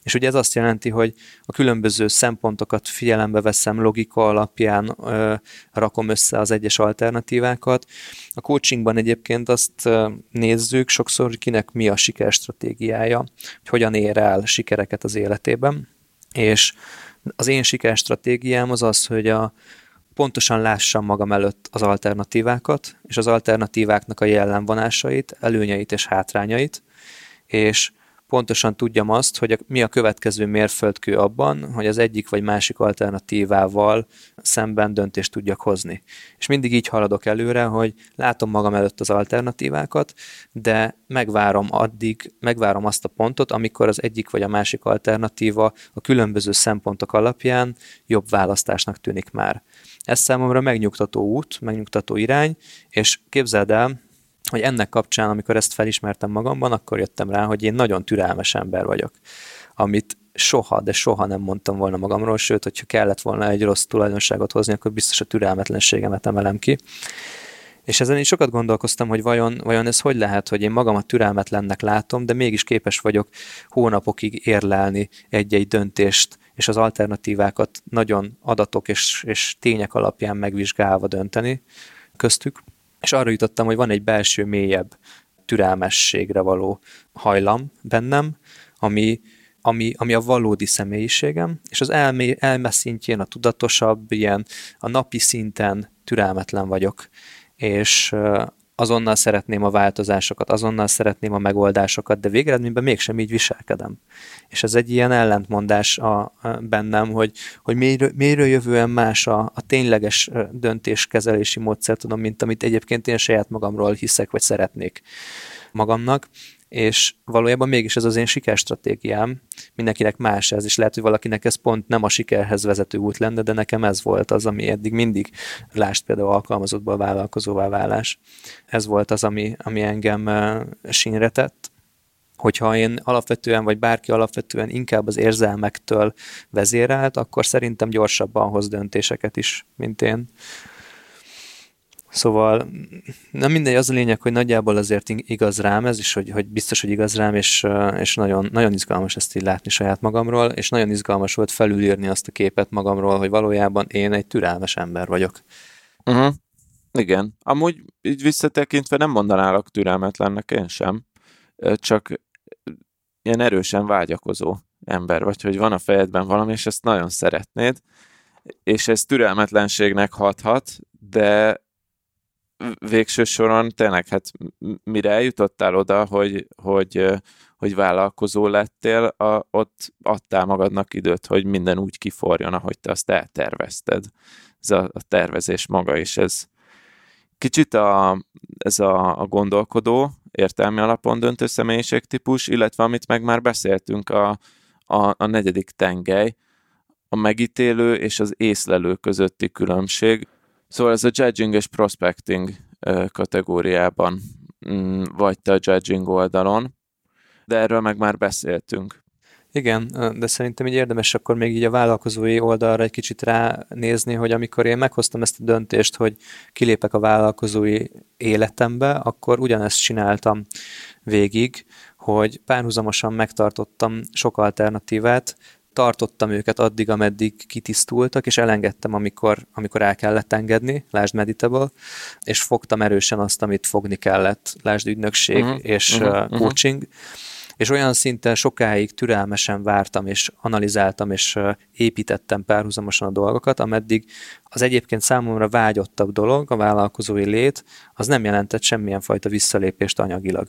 És ugye ez azt jelenti, hogy a különböző szempontokat figyelembe veszem, logika alapján ö, rakom össze az egyes alternatívákat. A coachingban egyébként azt nézzük sokszor, hogy kinek mi a sikerstratégiája, hogy hogyan ér el sikereket az életében. És az én sikerstratégiám az az, hogy a, pontosan lássam magam előtt az alternatívákat, és az alternatíváknak a jellemvonásait, előnyeit és hátrányait, és pontosan tudjam azt, hogy mi a következő mérföldkő abban, hogy az egyik vagy másik alternatívával szemben döntést tudjak hozni. És mindig így haladok előre, hogy látom magam előtt az alternatívákat, de megvárom addig, megvárom azt a pontot, amikor az egyik vagy a másik alternatíva a különböző szempontok alapján jobb választásnak tűnik már. Ez számomra megnyugtató út, megnyugtató irány, és képzeld el, hogy ennek kapcsán, amikor ezt felismertem magamban, akkor jöttem rá, hogy én nagyon türelmes ember vagyok, amit soha, de soha nem mondtam volna magamról, sőt, hogyha kellett volna egy rossz tulajdonságot hozni, akkor biztos a türelmetlenségemet emelem ki. És ezen is sokat gondolkoztam, hogy vajon, vajon ez hogy lehet, hogy én magamat türelmetlennek látom, de mégis képes vagyok hónapokig érlelni egy-egy döntést, és az alternatívákat nagyon adatok és, és tények alapján megvizsgálva dönteni köztük. És arra jutottam, hogy van egy belső, mélyebb türelmességre való hajlam bennem, ami, ami, ami a valódi személyiségem, és az elmé, elme szintjén, a tudatosabb, ilyen a napi szinten türelmetlen vagyok. És azonnal szeretném a változásokat, azonnal szeretném a megoldásokat, de végeredményben mégsem így viselkedem. És ez egy ilyen ellentmondás a, a bennem, hogy, hogy mélyről, mélyről jövően más a, a tényleges döntéskezelési módszer, tudom, mint amit egyébként én saját magamról hiszek, vagy szeretnék magamnak és valójában mégis ez az én sikerstratégiám. Mindenkinek más ez, és lehet, hogy valakinek ez pont nem a sikerhez vezető út lenne, de nekem ez volt az, ami eddig mindig, lást például alkalmazottból vállalkozóvá válás. Ez volt az, ami, ami engem sínre tett, hogyha én alapvetően, vagy bárki alapvetően inkább az érzelmektől vezérelt, akkor szerintem gyorsabban hoz döntéseket is, mint én. Szóval nem mindegy, az a lényeg, hogy nagyjából azért igaz rám ez, és hogy, hogy biztos, hogy igaz rám, és, és nagyon, nagyon izgalmas ezt így látni saját magamról, és nagyon izgalmas volt felülírni azt a képet magamról, hogy valójában én egy türelmes ember vagyok. Uh-huh. Igen. Amúgy így visszatekintve nem mondanálak türelmetlennek én sem, csak ilyen erősen vágyakozó ember vagy, hogy van a fejedben valami, és ezt nagyon szeretnéd, és ez türelmetlenségnek hathat, de végső soron tényleg, hát mire eljutottál oda, hogy, hogy, hogy vállalkozó lettél, a, ott adtál magadnak időt, hogy minden úgy kiforjon, ahogy te azt eltervezted. Ez a, a tervezés maga is, ez kicsit a, ez a, a gondolkodó, értelmi alapon döntő személyiségtípus, illetve amit meg már beszéltünk, a, a, a negyedik tengely, a megítélő és az észlelő közötti különbség. Szóval ez a judging és prospecting kategóriában mm, vagy te a judging oldalon, de erről meg már beszéltünk. Igen, de szerintem így érdemes akkor még így a vállalkozói oldalra egy kicsit ránézni, hogy amikor én meghoztam ezt a döntést, hogy kilépek a vállalkozói életembe, akkor ugyanezt csináltam végig, hogy párhuzamosan megtartottam sok alternatívát, tartottam őket addig, ameddig kitisztultak, és elengedtem, amikor, amikor el kellett engedni, lásd Meditable, és fogtam erősen azt, amit fogni kellett, lásd ügynökség uh-huh, és uh-huh, coaching, uh-huh. és olyan szinten sokáig türelmesen vártam, és analizáltam, és építettem párhuzamosan a dolgokat, ameddig az egyébként számomra vágyottabb dolog, a vállalkozói lét, az nem jelentett semmilyen fajta visszalépést anyagilag,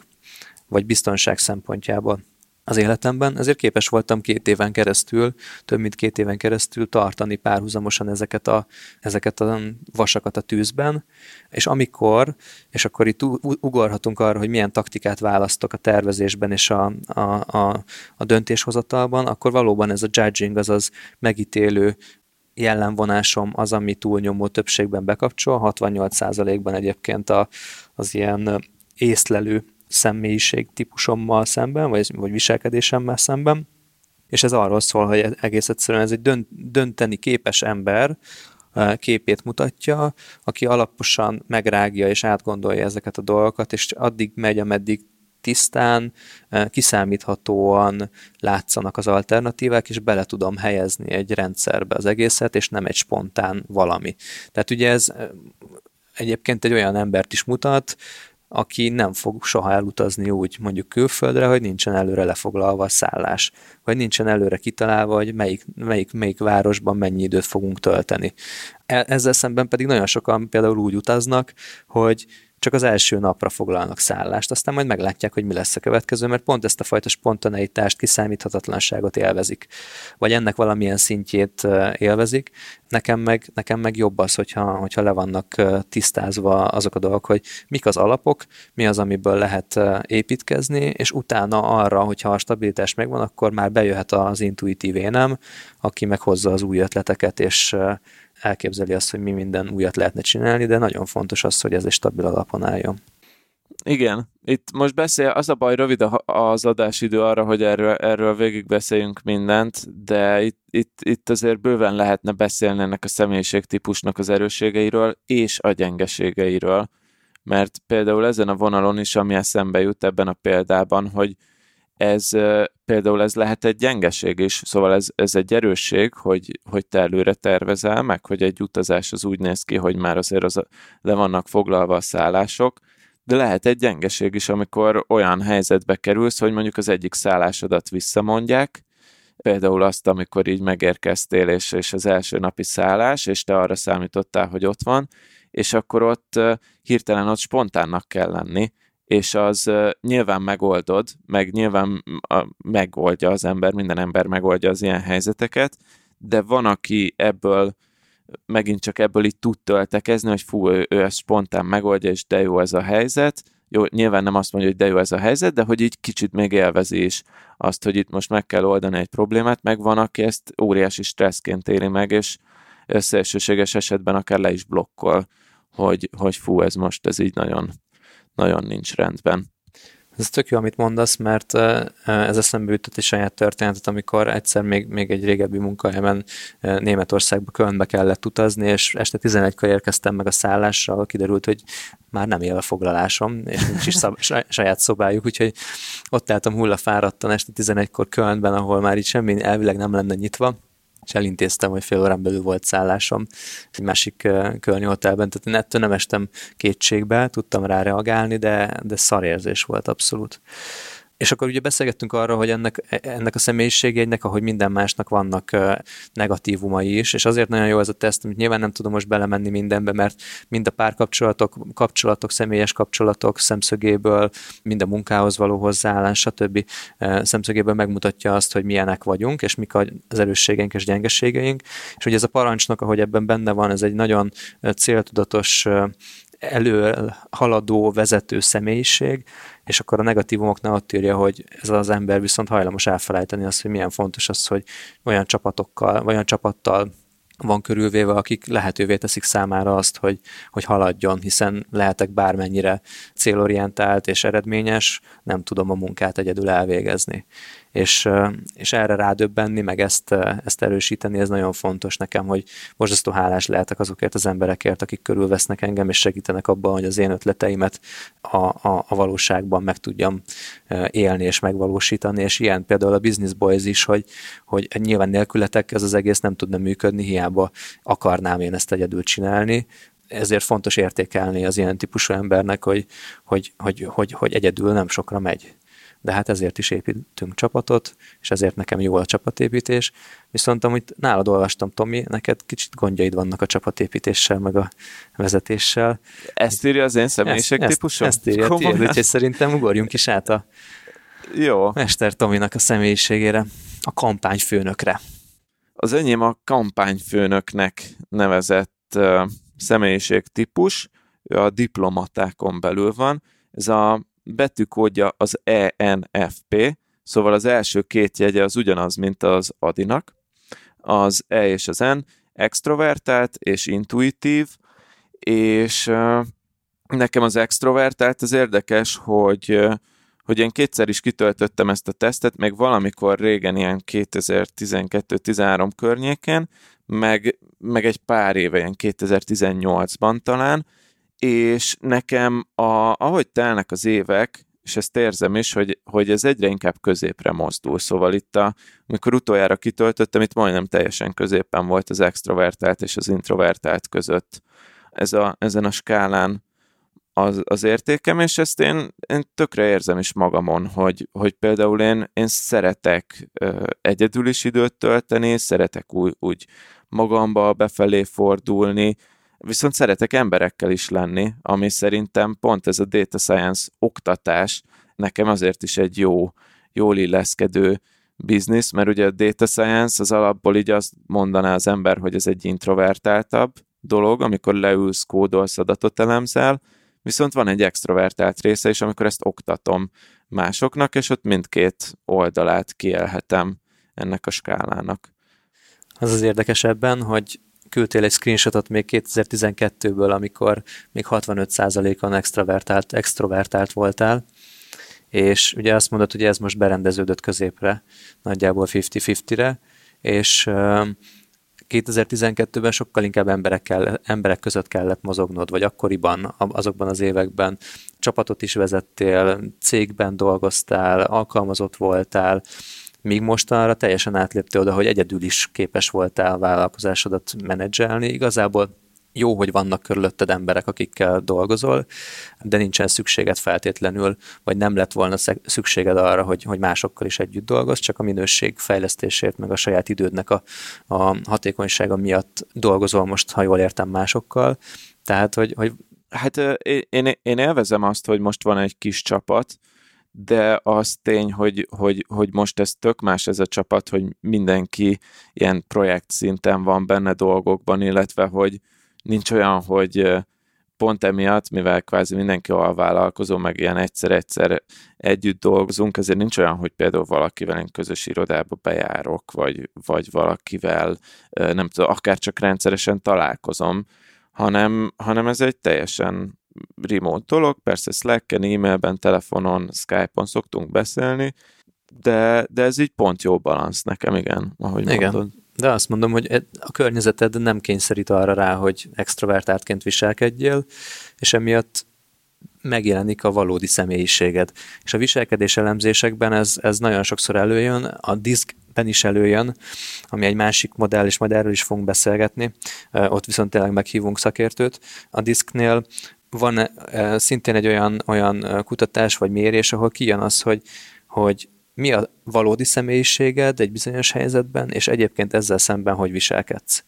vagy biztonság szempontjából az életemben, ezért képes voltam két éven keresztül, több mint két éven keresztül tartani párhuzamosan ezeket a, ezeket a vasakat a tűzben, és amikor, és akkor itt ugorhatunk arra, hogy milyen taktikát választok a tervezésben és a, a, a, a döntéshozatalban, akkor valóban ez a judging, azaz megítélő jellemvonásom az, ami túlnyomó többségben bekapcsol, 68%-ban egyébként a, az ilyen észlelő személyiség típusommal szemben, vagy, vagy viselkedésemmel szemben, és ez arról szól, hogy egész egyszerűen ez egy dönt, dönteni képes ember képét mutatja, aki alaposan megrágja és átgondolja ezeket a dolgokat, és addig megy, ameddig tisztán, kiszámíthatóan látszanak az alternatívák, és bele tudom helyezni egy rendszerbe az egészet, és nem egy spontán valami. Tehát ugye ez egyébként egy olyan embert is mutat, aki nem fog soha elutazni úgy mondjuk külföldre, hogy nincsen előre lefoglalva a szállás, vagy nincsen előre kitalálva, hogy melyik, melyik, melyik városban mennyi időt fogunk tölteni. E, ezzel szemben pedig nagyon sokan például úgy utaznak, hogy csak az első napra foglalnak szállást, aztán majd meglátják, hogy mi lesz a következő, mert pont ezt a fajta spontaneitást, kiszámíthatatlanságot élvezik, vagy ennek valamilyen szintjét élvezik. Nekem meg, nekem meg jobb az, hogyha, hogyha le vannak tisztázva azok a dolgok, hogy mik az alapok, mi az, amiből lehet építkezni, és utána arra, hogyha a stabilitás megvan, akkor már bejöhet az intuitív énem, aki meghozza az új ötleteket, és elképzeli azt, hogy mi minden újat lehetne csinálni, de nagyon fontos az, hogy ez egy stabil alapon álljon. Igen, itt most beszél, az a baj, rövid az adásidő arra, hogy erről, erről végig beszéljünk mindent, de itt, itt, itt azért bőven lehetne beszélni ennek a személyiségtípusnak az erősségeiről és a gyengeségeiről, mert például ezen a vonalon is, ami eszembe jut ebben a példában, hogy ez például ez lehet egy gyengeség is, szóval ez, ez egy erősség, hogy, hogy te előre tervezel, meg hogy egy utazás az úgy néz ki, hogy már azért az le vannak foglalva a szállások, de lehet egy gyengeség is, amikor olyan helyzetbe kerülsz, hogy mondjuk az egyik szállásodat visszamondják, például azt, amikor így megérkeztél, és, és az első napi szállás, és te arra számítottál, hogy ott van, és akkor ott hirtelen ott spontánnak kell lenni, és az nyilván megoldod, meg nyilván megoldja az ember, minden ember megoldja az ilyen helyzeteket, de van, aki ebből megint csak ebből itt tud töltekezni, hogy fú, ő, ezt spontán megoldja, és de jó ez a helyzet. Jó, nyilván nem azt mondja, hogy de jó ez a helyzet, de hogy így kicsit még élvezi is azt, hogy itt most meg kell oldani egy problémát, meg van, aki ezt óriási stresszként éri meg, és szélsőséges esetben akár le is blokkol, hogy, hogy fú, ez most, ez így nagyon, nagyon nincs rendben. Ez tök jó, amit mondasz, mert ez eszembe jutott egy saját történetet, amikor egyszer még, még egy régebbi munkahelyemen Németországba, Kölnbe kellett utazni, és este 11-kor érkeztem meg a szállásra, kiderült, hogy már nem él a foglalásom, és nincs is szab- saját szobájuk, úgyhogy ott álltam hullafáradtan este 11-kor Kölnben, ahol már itt semmi elvileg nem lenne nyitva, és elintéztem, hogy fél órán belül volt szállásom egy másik kölni hotelben, tehát én ettől nem estem kétségbe, tudtam rá reagálni, de, de szarérzés volt abszolút. És akkor ugye beszélgettünk arról, hogy ennek, ennek a személyiségjegynek, ahogy minden másnak vannak negatívumai is, és azért nagyon jó ez a teszt, amit nyilván nem tudom most belemenni mindenbe, mert mind a párkapcsolatok, kapcsolatok, személyes kapcsolatok szemszögéből, mind a munkához való hozzáállás, stb. szemszögéből megmutatja azt, hogy milyenek vagyunk, és mik az erősségeink és gyengeségeink. És ugye ez a parancsnok, ahogy ebben benne van, ez egy nagyon céltudatos elő haladó vezető személyiség, és akkor a negatívumoknál ott írja, hogy ez az ember viszont hajlamos elfelejteni azt, hogy milyen fontos az, hogy olyan csapatokkal, olyan csapattal van körülvéve, akik lehetővé teszik számára azt, hogy, hogy haladjon, hiszen lehetek bármennyire célorientált és eredményes, nem tudom a munkát egyedül elvégezni és, és erre rádöbbenni, meg ezt, ezt erősíteni, ez nagyon fontos nekem, hogy borzasztó hálás lehetek azokért az emberekért, akik körülvesznek engem, és segítenek abban, hogy az én ötleteimet a, a, a valóságban meg tudjam élni és megvalósítani, és ilyen például a Business Boys is, hogy, hogy nyilván nélkületek ez az egész nem tudna működni, hiába akarnám én ezt egyedül csinálni, ezért fontos értékelni az ilyen típusú embernek, hogy, hogy, hogy, hogy, hogy egyedül nem sokra megy de hát ezért is építünk csapatot, és ezért nekem jó a csapatépítés. Viszont amit nálad olvastam, Tomi, neked kicsit gondjaid vannak a csapatépítéssel, meg a vezetéssel. Ezt írja az én személyiség típusom? Ezt, ezt írja tiéd, úgyhogy szerintem ugorjunk is át a jó. Mester Tominak a személyiségére, a kampányfőnökre. Az enyém a kampányfőnöknek nevezett uh, személyiségtípus, ő a diplomatákon belül van. Ez a betűkódja az ENFP, szóval az első két jegye az ugyanaz, mint az Adinak. Az E és az N extrovertált és intuitív, és nekem az extrovertált az érdekes, hogy hogy én kétszer is kitöltöttem ezt a tesztet, még valamikor régen, ilyen 2012-13 környéken, meg, meg egy pár éve, ilyen 2018-ban talán, és nekem, a, ahogy telnek az évek, és ezt érzem is, hogy, hogy ez egyre inkább középre mozdul. Szóval itt, a, amikor utoljára kitöltöttem, itt majdnem teljesen középen volt az extrovertált és az introvertált között ez a, ezen a skálán az, az értékem, és ezt én, én tökre érzem is magamon, hogy, hogy például én, én szeretek ö, egyedül is időt tölteni, szeretek úgy, úgy magamba befelé fordulni, viszont szeretek emberekkel is lenni, ami szerintem pont ez a data science oktatás nekem azért is egy jó, jól illeszkedő biznisz, mert ugye a data science az alapból így azt mondaná az ember, hogy ez egy introvertáltabb dolog, amikor leülsz, kódolsz, adatot elemzel, viszont van egy extrovertált része is, amikor ezt oktatom másoknak, és ott mindkét oldalát kielhetem ennek a skálának. Az az érdekesebben, hogy küldtél egy screenshotot még 2012-ből, amikor még 65%-on extrovertált, extrovertált voltál, és ugye azt mondod, hogy ez most berendeződött középre, nagyjából 50-50-re, és 2012-ben sokkal inkább emberekkel, emberek között kellett mozognod, vagy akkoriban, azokban az években csapatot is vezettél, cégben dolgoztál, alkalmazott voltál, míg mostanra teljesen átlépte oda, hogy egyedül is képes voltál a vállalkozásodat menedzselni. Igazából jó, hogy vannak körülötted emberek, akikkel dolgozol, de nincsen szükséged feltétlenül, vagy nem lett volna szükséged arra, hogy, hogy másokkal is együtt dolgoz, csak a minőség fejlesztésért, meg a saját idődnek a, a hatékonysága miatt dolgozol most, ha jól értem másokkal. Tehát, hogy, hogy Hát én, én élvezem azt, hogy most van egy kis csapat, de az tény, hogy, hogy, hogy most ez tök más ez a csapat, hogy mindenki ilyen projekt szinten van benne dolgokban, illetve hogy nincs olyan, hogy pont emiatt, mivel kvázi mindenki alvállalkozó, meg ilyen egyszer-egyszer együtt dolgozunk, ezért nincs olyan, hogy például valakivel én közös irodába bejárok, vagy, vagy valakivel, nem tudom, akár csak rendszeresen találkozom, hanem, hanem ez egy teljesen remote dolog, persze Slack-en, e-mailben, telefonon, Skype-on szoktunk beszélni, de, de ez így pont jó balansz nekem, igen, ahogy igen. mondod. De azt mondom, hogy e- a környezeted nem kényszerít arra rá, hogy extrovertáltként viselkedjél, és emiatt megjelenik a valódi személyiséged. És a viselkedés elemzésekben ez, ez nagyon sokszor előjön, a diszkben is előjön, ami egy másik modell, és majd erről is fogunk beszélgetni, ott viszont tényleg meghívunk szakértőt. A diszknél van szintén egy olyan, olyan kutatás vagy mérés, ahol kijön az, hogy, hogy mi a valódi személyiséged egy bizonyos helyzetben, és egyébként ezzel szemben hogy viselkedsz.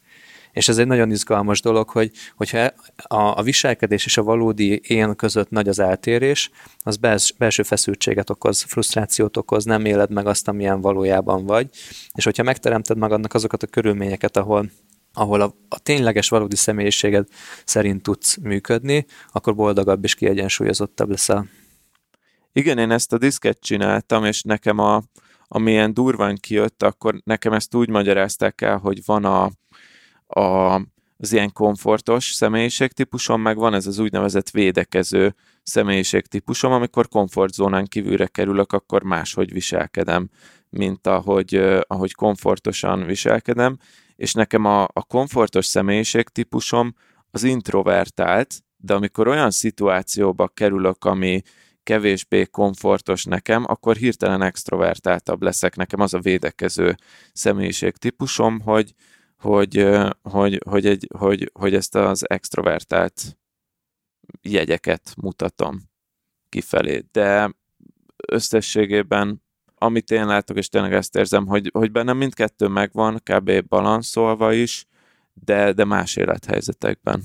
És ez egy nagyon izgalmas dolog, hogy hogyha a, a viselkedés és a valódi én között nagy az eltérés, az bels, belső feszültséget okoz, frusztrációt okoz, nem éled meg azt, amilyen valójában vagy. És hogyha megteremted magadnak azokat a körülményeket, ahol ahol a, a tényleges valódi személyiséged szerint tudsz működni, akkor boldogabb és kiegyensúlyozottabb leszel. Igen, én ezt a diszket csináltam, és nekem a, amilyen durván kijött, akkor nekem ezt úgy magyarázták el, hogy van a, a, az ilyen komfortos személyiségtípusom, meg van ez az úgynevezett védekező személyiségtípusom, amikor komfortzónán kívülre kerülök, akkor máshogy viselkedem, mint ahogy, ahogy komfortosan viselkedem, és nekem a, a komfortos személyiségtípusom az introvertált, de amikor olyan szituációba kerülök, ami kevésbé komfortos nekem, akkor hirtelen extrovertáltabb leszek. Nekem az a védekező személyiségtípusom, hogy, hogy, hogy, hogy, egy, hogy, hogy ezt az extrovertált jegyeket mutatom kifelé. De összességében amit én látok, és tényleg ezt érzem, hogy, hogy bennem mindkettő megvan, kb. balanszolva is, de, de más élethelyzetekben.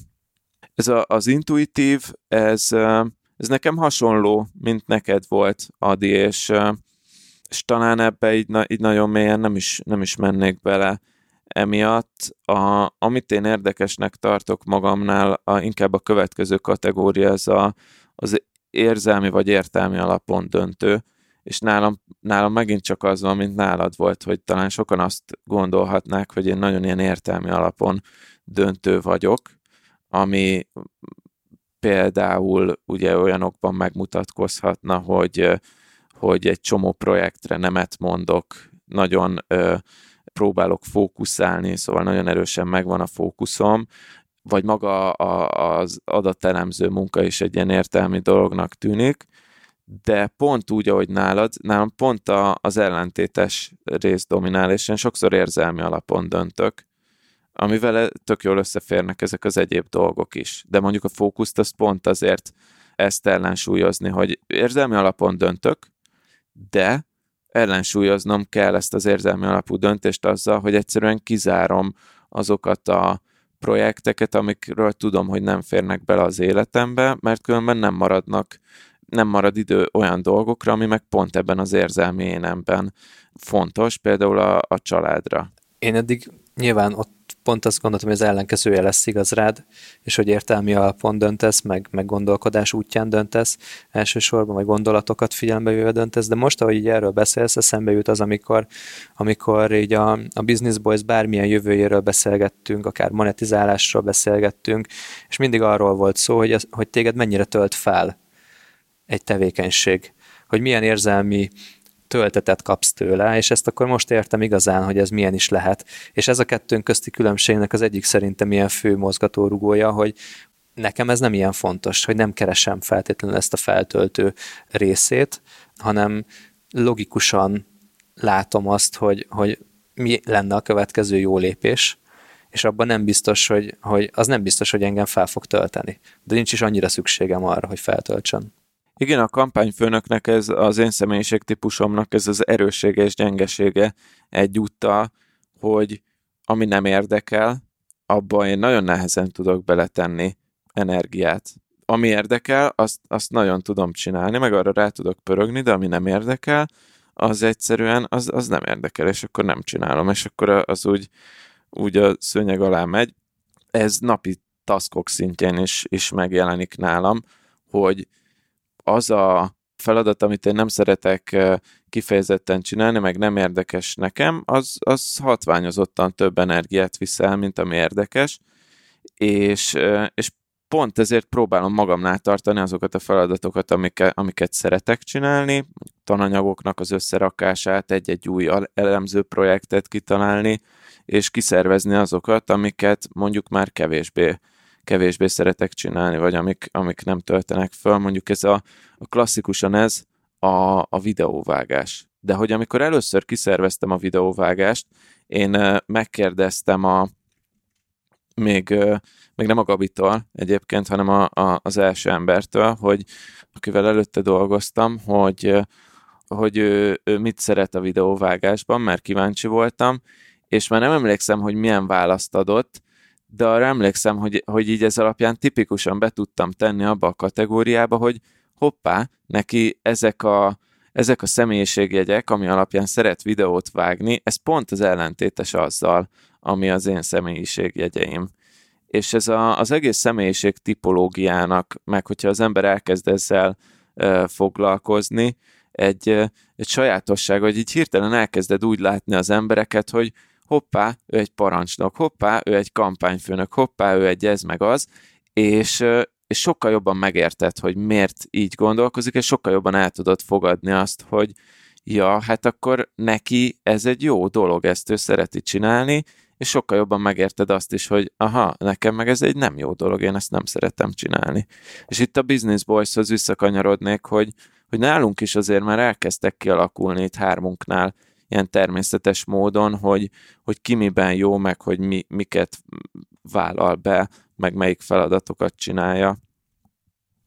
Ez a, az intuitív, ez, ez nekem hasonló, mint neked volt, Adi, és, és talán ebbe így, így nagyon mélyen nem is, nem is mennék bele. Emiatt, a, amit én érdekesnek tartok magamnál, a, inkább a következő kategória, ez a, az érzelmi vagy értelmi alapon döntő és nálam, nálam megint csak az van, mint nálad volt, hogy talán sokan azt gondolhatnák, hogy én nagyon ilyen értelmi alapon döntő vagyok, ami például ugye olyanokban megmutatkozhatna, hogy, hogy egy csomó projektre nemet mondok, nagyon ö, próbálok fókuszálni, szóval nagyon erősen megvan a fókuszom, vagy maga a, az adatelemző munka is egy ilyen értelmi dolognak tűnik, de pont úgy, ahogy nálad, nálam pont a, az ellentétes rész dominál, és én sokszor érzelmi alapon döntök, amivel tök jól összeférnek ezek az egyéb dolgok is. De mondjuk a fókuszt az pont azért ezt ellensúlyozni, hogy érzelmi alapon döntök, de ellensúlyoznom kell ezt az érzelmi alapú döntést azzal, hogy egyszerűen kizárom azokat a projekteket, amikről tudom, hogy nem férnek bele az életembe, mert különben nem maradnak nem marad idő olyan dolgokra, ami meg pont ebben az érzelmi énemben fontos, például a, a családra. Én eddig nyilván ott pont azt gondoltam, hogy az ellenkezője lesz igaz rád, és hogy értelmi alapon döntesz, meg, meg gondolkodás útján döntesz, elsősorban, vagy gondolatokat figyelembe véve döntesz, de most, ahogy így erről beszélsz, eszembe jut az, amikor, amikor így a, a Business Boys bármilyen jövőjéről beszélgettünk, akár monetizálásról beszélgettünk, és mindig arról volt szó, hogy, ez, hogy téged mennyire tölt fel egy tevékenység, hogy milyen érzelmi töltetet kapsz tőle, és ezt akkor most értem igazán, hogy ez milyen is lehet. És ez a kettőnk közti különbségnek az egyik szerintem ilyen fő mozgatórugója, hogy nekem ez nem ilyen fontos, hogy nem keresem feltétlenül ezt a feltöltő részét, hanem logikusan látom azt, hogy, hogy mi lenne a következő jó lépés, és abban nem biztos, hogy, hogy az nem biztos, hogy engem fel fog tölteni. De nincs is annyira szükségem arra, hogy feltöltsön. Igen, a kampányfőnöknek ez az én személyiségtípusomnak ez az erőssége és gyengesége egyúttal, hogy ami nem érdekel, abban én nagyon nehezen tudok beletenni energiát. Ami érdekel, azt, azt nagyon tudom csinálni, meg arra rá tudok pörögni, de ami nem érdekel, az egyszerűen, az, az nem érdekel, és akkor nem csinálom, és akkor az úgy, úgy a szőnyeg alá megy. Ez napi taskok szintjén is, is megjelenik nálam, hogy az a feladat, amit én nem szeretek kifejezetten csinálni, meg nem érdekes nekem, az, az hatványozottan több energiát viszel, mint ami érdekes, és, és pont ezért próbálom magamnál tartani azokat a feladatokat, amiket, amiket szeretek csinálni, tananyagoknak az összerakását, egy-egy új elemző projektet kitalálni, és kiszervezni azokat, amiket mondjuk már kevésbé kevésbé szeretek csinálni, vagy amik, amik nem töltenek föl. Mondjuk ez a, a klasszikusan ez a, a videóvágás. De hogy amikor először kiszerveztem a videóvágást, én megkérdeztem a még, még nem a Gabitól egyébként, hanem a, a, az első embertől, hogy akivel előtte dolgoztam, hogy, hogy ő, ő mit szeret a videóvágásban, mert kíváncsi voltam, és már nem emlékszem, hogy milyen választ adott, de arra emlékszem, hogy, hogy így ez alapján tipikusan be tudtam tenni abba a kategóriába, hogy hoppá, neki ezek a, ezek a személyiségjegyek, ami alapján szeret videót vágni, ez pont az ellentétes azzal, ami az én személyiségjegyeim. És ez a, az egész személyiség tipológiának, meg hogyha az ember elkezd ezzel e, foglalkozni, egy, egy sajátosság, hogy így hirtelen elkezded úgy látni az embereket, hogy hoppá, ő egy parancsnok, hoppá, ő egy kampányfőnök, hoppá, ő egy ez meg az, és, és sokkal jobban megérted, hogy miért így gondolkozik, és sokkal jobban el tudod fogadni azt, hogy ja, hát akkor neki ez egy jó dolog, ezt ő szereti csinálni, és sokkal jobban megérted azt is, hogy aha, nekem meg ez egy nem jó dolog, én ezt nem szeretem csinálni. És itt a Business Boys-hoz visszakanyarodnék, hogy, hogy nálunk is azért már elkezdtek kialakulni itt hármunknál ilyen természetes módon, hogy, hogy ki miben jó, meg hogy mi, miket vállal be, meg melyik feladatokat csinálja,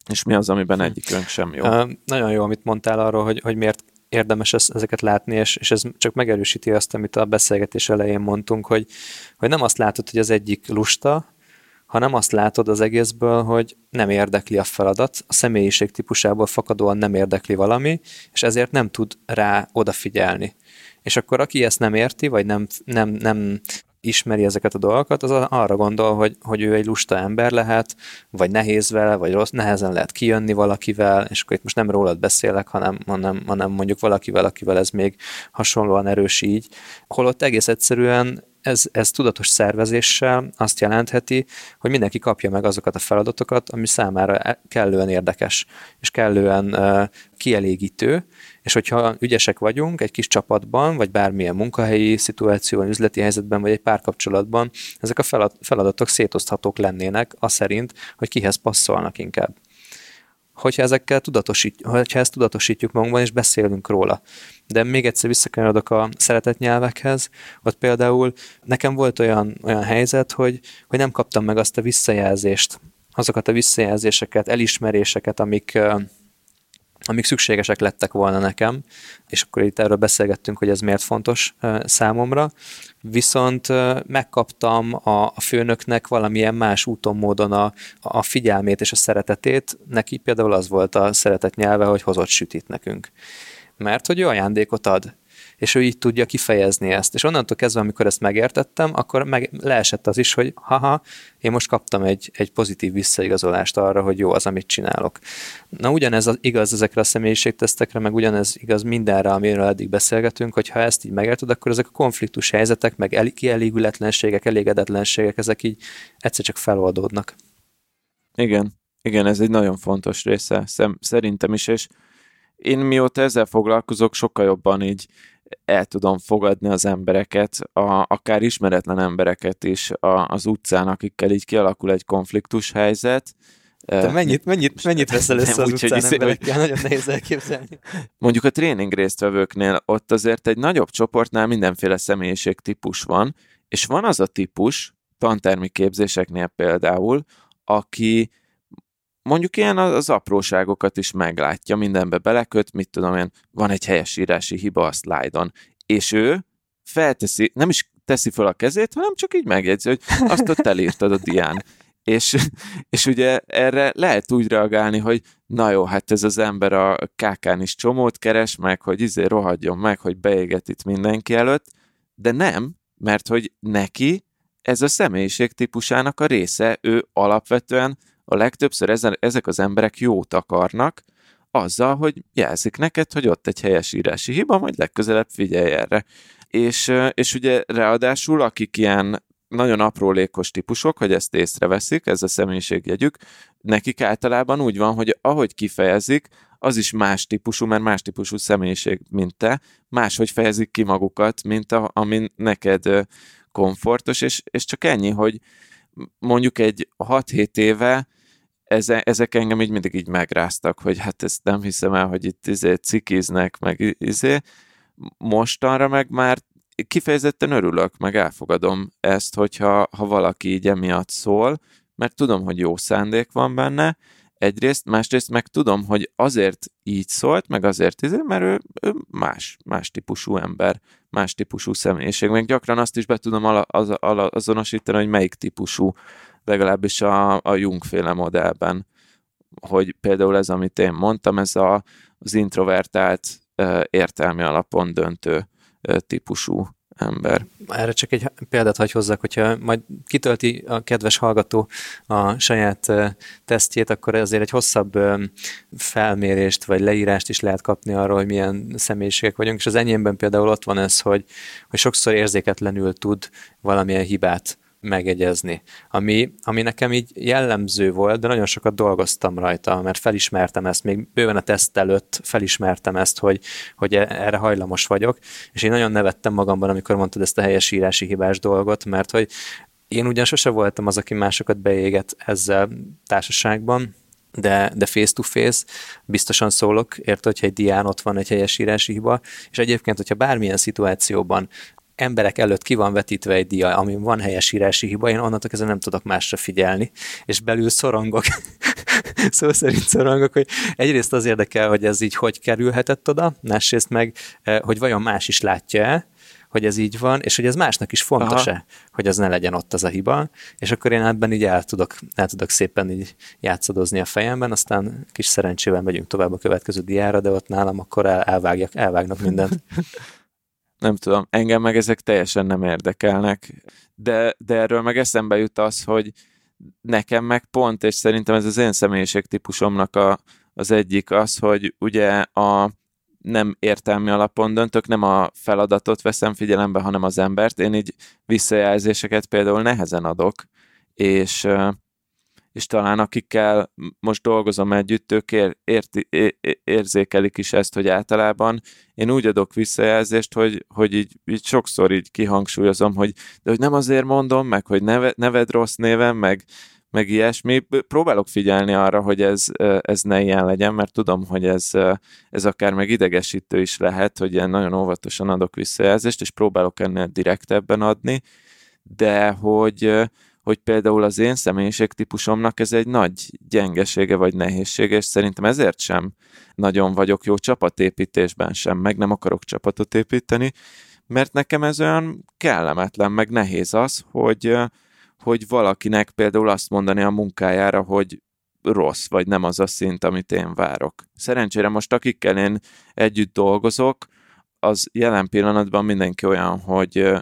és mi az, amiben egyikünk sem jó. Uh, nagyon jó, amit mondtál arról, hogy, hogy miért érdemes ezeket látni, és, és ez csak megerősíti azt, amit a beszélgetés elején mondtunk, hogy, hogy nem azt látod, hogy az egyik lusta, hanem azt látod az egészből, hogy nem érdekli a feladat, a személyiség típusából fakadóan nem érdekli valami, és ezért nem tud rá odafigyelni. És akkor aki ezt nem érti, vagy nem, nem, nem ismeri ezeket a dolgokat, az arra gondol, hogy, hogy ő egy lusta ember lehet, vagy nehéz vele, vagy rossz, nehezen lehet kijönni valakivel, és akkor itt most nem rólad beszélek, hanem, hanem, hanem mondjuk valakivel, akivel ez még hasonlóan erős így, holott egész egyszerűen ez, ez tudatos szervezéssel azt jelentheti, hogy mindenki kapja meg azokat a feladatokat, ami számára e, kellően érdekes, és kellően uh, kielégítő, és hogyha ügyesek vagyunk egy kis csapatban, vagy bármilyen munkahelyi szituációban, üzleti helyzetben, vagy egy párkapcsolatban, ezek a feladatok szétoszthatók lennének, az szerint, hogy kihez passzolnak inkább hogyha ezekkel tudatosít, hogyha ezt tudatosítjuk magunkban, és beszélünk róla. De még egyszer visszakanyarodok a szeretett nyelvekhez, ott például nekem volt olyan, olyan helyzet, hogy, hogy nem kaptam meg azt a visszajelzést, azokat a visszajelzéseket, elismeréseket, amik, amik szükségesek lettek volna nekem, és akkor itt erről beszélgettünk, hogy ez miért fontos számomra, viszont megkaptam a, a főnöknek valamilyen más úton, módon a, a figyelmét és a szeretetét, neki például az volt a szeretet nyelve, hogy hozott sütit nekünk. Mert hogy ő ajándékot ad, és ő így tudja kifejezni ezt. És onnantól kezdve, amikor ezt megértettem, akkor meg leesett az is, hogy haha, én most kaptam egy, egy pozitív visszaigazolást arra, hogy jó az, amit csinálok. Na ugyanez az, igaz ezekre a személyiségtesztekre, meg ugyanez igaz mindenre, amiről eddig beszélgetünk, hogy ha ezt így megérted, akkor ezek a konfliktus helyzetek, meg el, kielégületlenségek, elégedetlenségek, ezek így egyszer csak feloldódnak. Igen, igen, ez egy nagyon fontos része, szem, szerintem is, és én mióta ezzel foglalkozok, sokkal jobban így el tudom fogadni az embereket, a, akár ismeretlen embereket is a, az utcán, akikkel így kialakul egy konfliktus helyzet. Te mennyit, mennyit, mennyit veszel össze az úgy, utcán hogy emberekkel? Nagyon nehéz elképzelni. Mondjuk a tréning résztvevőknél ott azért egy nagyobb csoportnál mindenféle személyiség típus van, és van az a típus, tantermi képzéseknél például, aki mondjuk ilyen az apróságokat is meglátja, mindenbe beleköt, mit tudom én, van egy helyesírási hiba a szlájdon, és ő felteszi, nem is teszi fel a kezét, hanem csak így megjegyzi, hogy azt ott elírtad a dián. És, és ugye erre lehet úgy reagálni, hogy na jó, hát ez az ember a kákán is csomót keres, meg hogy izé rohadjon meg, hogy beéget itt mindenki előtt, de nem, mert hogy neki ez a személyiség típusának a része, ő alapvetően a legtöbbször ezen, ezek az emberek jót akarnak, azzal, hogy jelzik neked, hogy ott egy helyesírási hiba, majd legközelebb figyelj erre. És, és ugye ráadásul, akik ilyen nagyon aprólékos típusok, hogy ezt észreveszik, ez a személyiségjegyük, nekik általában úgy van, hogy ahogy kifejezik, az is más típusú, mert más típusú személyiség, mint te, máshogy fejezik ki magukat, mint a, ami neked komfortos, és, és csak ennyi, hogy mondjuk egy 6-7 éve eze, ezek engem így mindig így megráztak, hogy hát ezt nem hiszem el, hogy itt izé cikiznek, meg izé. Mostanra meg már kifejezetten örülök, meg elfogadom ezt, hogyha ha valaki így emiatt szól, mert tudom, hogy jó szándék van benne, egyrészt, másrészt meg tudom, hogy azért így szólt, meg azért izé, mert ő, ő más, más típusú ember, más típusú személyiség. Meg gyakran azt is be tudom ala, az, ala, azonosítani, hogy melyik típusú, legalábbis a, a Jungféle modellben, hogy például ez, amit én mondtam, ez a, az introvertált értelmi alapon döntő típusú ember. Erre csak egy példát hagy hozzak, hogyha majd kitölti a kedves hallgató a saját tesztjét, akkor azért egy hosszabb felmérést vagy leírást is lehet kapni arról, hogy milyen személyiségek vagyunk, és az enyémben például ott van ez, hogy, hogy sokszor érzéketlenül tud valamilyen hibát megegyezni, ami, ami nekem így jellemző volt, de nagyon sokat dolgoztam rajta, mert felismertem ezt, még bőven a teszt előtt felismertem ezt, hogy, hogy e, erre hajlamos vagyok, és én nagyon nevettem magamban, amikor mondtad ezt a helyesírási hibás dolgot, mert hogy én ugyan sose voltam az, aki másokat beéget ezzel társaságban, de, de face-to-face biztosan szólok, érted, hogyha egy dián ott van egy helyesírási hiba, és egyébként, hogyha bármilyen szituációban emberek előtt ki van vetítve egy dia, amin van helyesírási hiba, én onnantól kezdve nem tudok másra figyelni, és belül szorongok, [LAUGHS] szó szerint szorongok, hogy egyrészt az érdekel, hogy ez így hogy kerülhetett oda, másrészt meg, eh, hogy vajon más is látja-e, hogy ez így van, és hogy ez másnak is fontos-e, hogy az ne legyen ott az a hiba, és akkor én ebben így el tudok, el tudok szépen így játszadozni a fejemben, aztán kis szerencsével megyünk tovább a következő diára, de ott nálam akkor el, elvágjak, elvágnak mindent. [LAUGHS] nem tudom, engem meg ezek teljesen nem érdekelnek, de, de erről meg eszembe jut az, hogy nekem meg pont, és szerintem ez az én személyiségtípusomnak a, az egyik az, hogy ugye a nem értelmi alapon döntök, nem a feladatot veszem figyelembe, hanem az embert. Én így visszajelzéseket például nehezen adok, és és talán akikkel most dolgozom együtt, ők ér, érti, érzékelik is ezt, hogy általában én úgy adok visszajelzést, hogy, hogy így, így sokszor így kihangsúlyozom, hogy de hogy nem azért mondom, meg hogy neve, neved rossz néven, meg, meg ilyesmi. Próbálok figyelni arra, hogy ez, ez ne ilyen legyen, mert tudom, hogy ez, ez akár meg idegesítő is lehet, hogy ilyen nagyon óvatosan adok visszajelzést, és próbálok ennél direktebben adni, de hogy, hogy például az én személyiségtípusomnak ez egy nagy gyengesége vagy nehézsége, és szerintem ezért sem nagyon vagyok jó csapatépítésben sem, meg nem akarok csapatot építeni, mert nekem ez olyan kellemetlen, meg nehéz az, hogy, hogy valakinek például azt mondani a munkájára, hogy rossz, vagy nem az a szint, amit én várok. Szerencsére most akikkel én együtt dolgozok, az jelen pillanatban mindenki olyan, hogy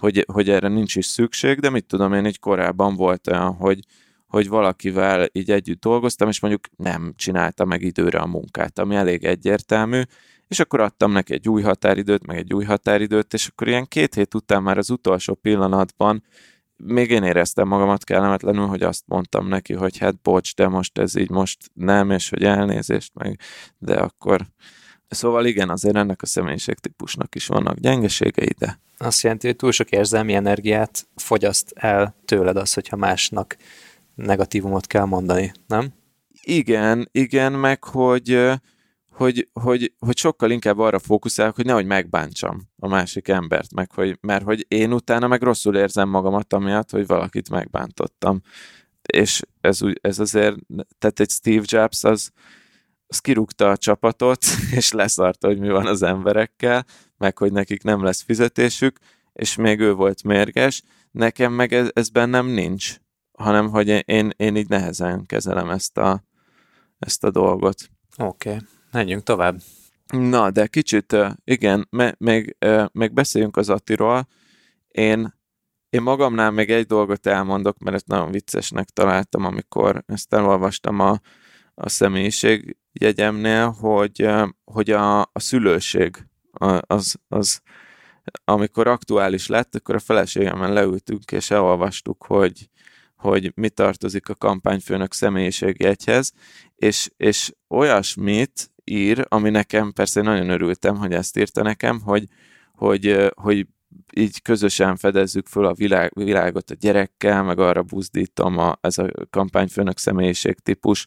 hogy, hogy erre nincs is szükség, de mit tudom én, így korábban volt olyan, hogy, hogy valakivel így együtt dolgoztam, és mondjuk nem csinálta meg időre a munkát, ami elég egyértelmű, és akkor adtam neki egy új határidőt, meg egy új határidőt, és akkor ilyen két hét után már az utolsó pillanatban még én éreztem magamat kellemetlenül, hogy azt mondtam neki, hogy hát bocs, de most ez így most nem, és hogy elnézést meg, de akkor Szóval igen, azért ennek a személyiségtípusnak is vannak gyengeségei, de... Azt jelenti, hogy túl sok érzelmi energiát fogyaszt el tőled az, hogyha másnak negatívumot kell mondani, nem? Igen, igen, meg hogy, hogy, hogy, hogy sokkal inkább arra fókuszálok, hogy nehogy megbántsam a másik embert, meg hogy, mert hogy én utána meg rosszul érzem magamat amiatt, hogy valakit megbántottam. És ez, ez azért, tehát egy Steve Jobs az, az kirúgta a csapatot, [LAUGHS] és leszarta, hogy mi van az emberekkel, meg hogy nekik nem lesz fizetésük, és még ő volt mérges. Nekem meg ez, ez bennem nincs, hanem hogy én, én így nehezen kezelem ezt a, ezt a dolgot. Oké, okay. menjünk tovább. Na, de kicsit, igen, me, még, még beszéljünk az Attiról. Én, én magamnál még egy dolgot elmondok, mert ezt nagyon viccesnek találtam, amikor ezt elolvastam a, a személyiségjegyemnél, hogy, hogy a, a szülőség az, az, amikor aktuális lett, akkor a feleségemmel leültünk és elolvastuk, hogy, hogy mi tartozik a kampányfőnök személyiségjegyhez, és, és olyasmit ír, ami nekem, persze nagyon örültem, hogy ezt írta nekem, hogy, hogy, hogy így közösen fedezzük föl a világ, világot a gyerekkel, meg arra buzdítom a, ez a kampányfőnök személyiség típus,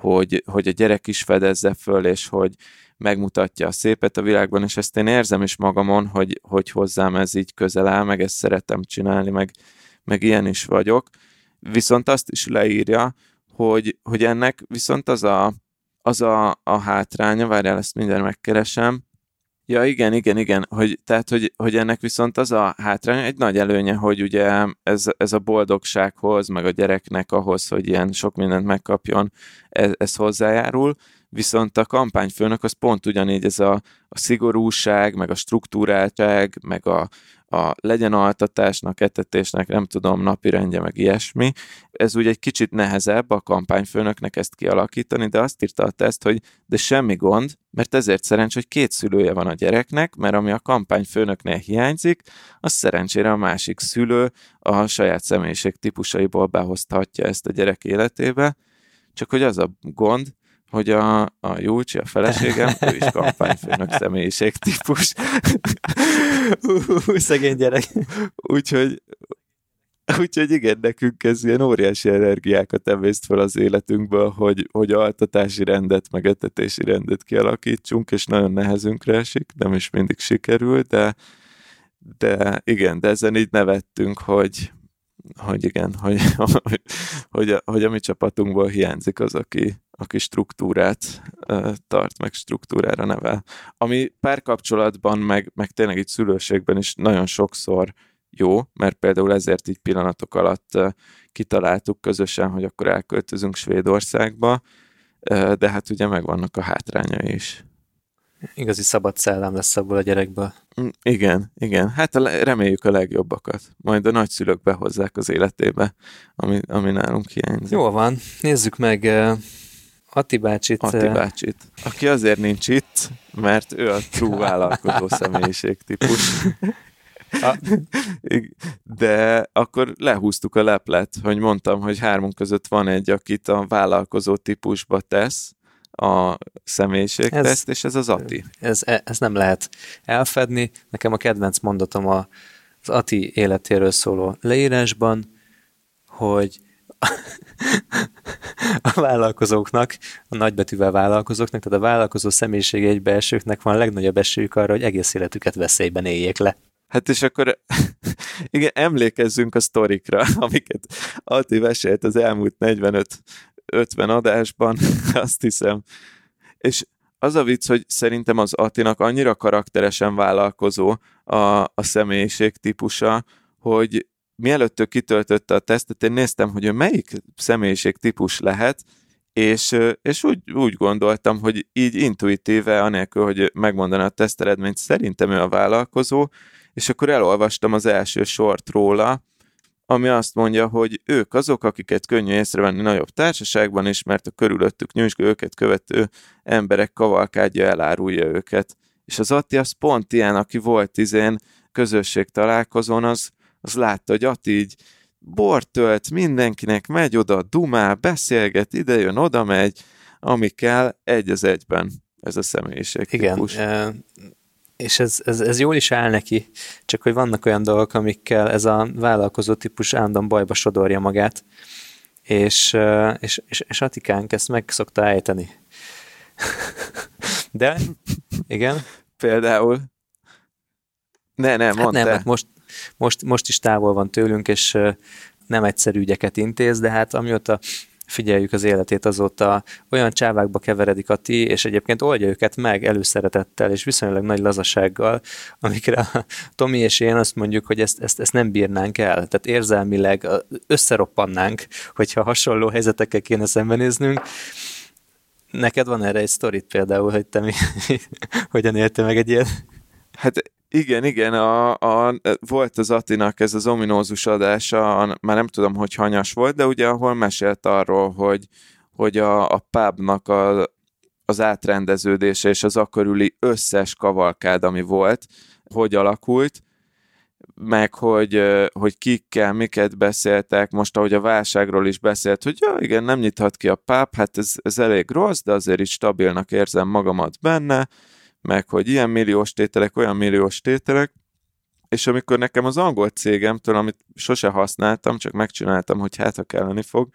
hogy, hogy a gyerek is fedezze föl, és hogy megmutatja a szépet a világban, és ezt én érzem is magamon, hogy, hogy hozzám ez így közel áll, meg ezt szeretem csinálni, meg, meg ilyen is vagyok. Viszont azt is leírja, hogy, hogy ennek viszont az a, az a, a hátránya, várjál, ezt mindjárt megkeresem, Ja, igen, igen, igen, hogy, tehát, hogy, hogy ennek viszont az a hátránya, egy nagy előnye, hogy ugye ez, ez a boldogsághoz, meg a gyereknek ahhoz, hogy ilyen sok mindent megkapjon, ez, ez hozzájárul, viszont a kampányfőnök az pont ugyanígy ez a, a szigorúság, meg a struktúráltság, meg a, a legyen altatásnak, etetésnek, nem tudom, napi rendje, meg ilyesmi. Ez úgy egy kicsit nehezebb a kampányfőnöknek ezt kialakítani, de azt írta a teszt, hogy de semmi gond, mert ezért szerencs, hogy két szülője van a gyereknek, mert ami a kampányfőnöknél hiányzik, az szerencsére a másik szülő a saját személyiség típusaiból behozhatja ezt a gyerek életébe, csak hogy az a gond, hogy a, a Júlcsi, a feleségem, ő is [LAUGHS] kampányfőnök személyiség típus. szegény gyerek. Úgyhogy, úgyhogy igen, nekünk ez ilyen óriási energiákat emészt fel az életünkből, hogy, hogy altatási rendet, meg etetési rendet kialakítsunk, és nagyon nehezünkre esik, nem is mindig sikerül, de, de igen, de ezen így nevettünk, hogy, hogy igen, hogy, [LAUGHS] hogy, hogy, a, hogy mi csapatunkból hiányzik az, aki, aki struktúrát tart, meg struktúrára nevel. Ami párkapcsolatban, meg, meg tényleg itt szülőségben is nagyon sokszor jó, mert például ezért így pillanatok alatt uh, kitaláltuk közösen, hogy akkor elköltözünk Svédországba, de hát ugye megvannak a hátrányai is. Igazi szabad szellem lesz abból a gyerekből. Mm, igen, igen. Hát reméljük a legjobbakat. Majd a nagyszülők behozzák az életébe, ami, ami nálunk hiányzik. Jó van, nézzük meg uh, Ati bácsit. Ati bácsit, aki azért nincs itt, mert ő a true [LAUGHS] vállalkozó személyiség típus. De akkor lehúztuk a leplet, hogy mondtam, hogy hármunk között van egy, akit a vállalkozó típusba tesz, a személyiségteszt, és ez az Ati. Ez, e, ez nem lehet elfedni. Nekem a kedvenc mondatom a, az Ati életéről szóló leírásban, hogy [LAUGHS] a vállalkozóknak, a nagybetűvel vállalkozóknak, tehát a vállalkozó személyiség egybeesőknek van a legnagyobb esélyük arra, hogy egész életüket veszélyben éljék le. Hát és akkor [LAUGHS] igen, emlékezzünk a sztorikra, [LAUGHS] amiket Ati mesélt az elmúlt 45 50 adásban, [LAUGHS] azt hiszem. És az a vicc, hogy szerintem az Attinak annyira karakteresen vállalkozó a, a személyiség típusa, hogy mielőtt ő kitöltötte a tesztet, én néztem, hogy ő melyik személyiség típus lehet, és, és úgy, úgy gondoltam, hogy így intuitíve, anélkül, hogy megmondaná a teszteredményt, szerintem ő a vállalkozó, és akkor elolvastam az első sort róla, ami azt mondja, hogy ők azok, akiket könnyű észrevenni nagyobb társaságban is, mert a körülöttük nyüzsgő őket követő emberek kavalkádja elárulja őket. És az Atti az pont ilyen, aki volt izén közösség találkozón, az, az látta, hogy Atti így bort tölt, mindenkinek megy oda, dumál, beszélget, ide jön, oda megy, ami kell, egy az egyben ez a személyiség Igen, és ez, ez, ez jól is áll neki, csak hogy vannak olyan dolgok, amikkel ez a vállalkozó típus állandóan bajba sodorja magát, és, és, és, és Atikánk ezt meg szokta ejteni. [LAUGHS] De, igen. Például. Ne, ne, mondd hát nem, hát most, most, most is távol van tőlünk, és nem egyszerű ügyeket intéz, de hát amióta figyeljük az életét azóta, olyan csávákba keveredik a ti, és egyébként oldja őket meg előszeretettel, és viszonylag nagy lazasággal, amikre a Tomi és én azt mondjuk, hogy ezt, ezt, ezt nem bírnánk el. Tehát érzelmileg összeroppannánk, hogyha hasonló helyzetekkel kéne szembenéznünk. Neked van erre egy sztorit például, hogy te mi, [LAUGHS] hogyan éltél meg egy ilyen? Hát igen, igen, a, a, volt az Atinak ez az ominózus adása, a, már nem tudom, hogy hanyas volt, de ugye ahol mesélt arról, hogy, hogy a, a pubnak a, az átrendeződése és az akörüli összes kavalkád, ami volt, hogy alakult, meg hogy, hogy kikkel, miket beszéltek, most ahogy a válságról is beszélt, hogy ja, igen, nem nyithat ki a pub, hát ez, ez elég rossz, de azért is stabilnak érzem magamat benne, meg hogy ilyen milliós tételek, olyan milliós tételek, és amikor nekem az angol cégemtől, amit sose használtam, csak megcsináltam, hogy hát ha kelleni fog,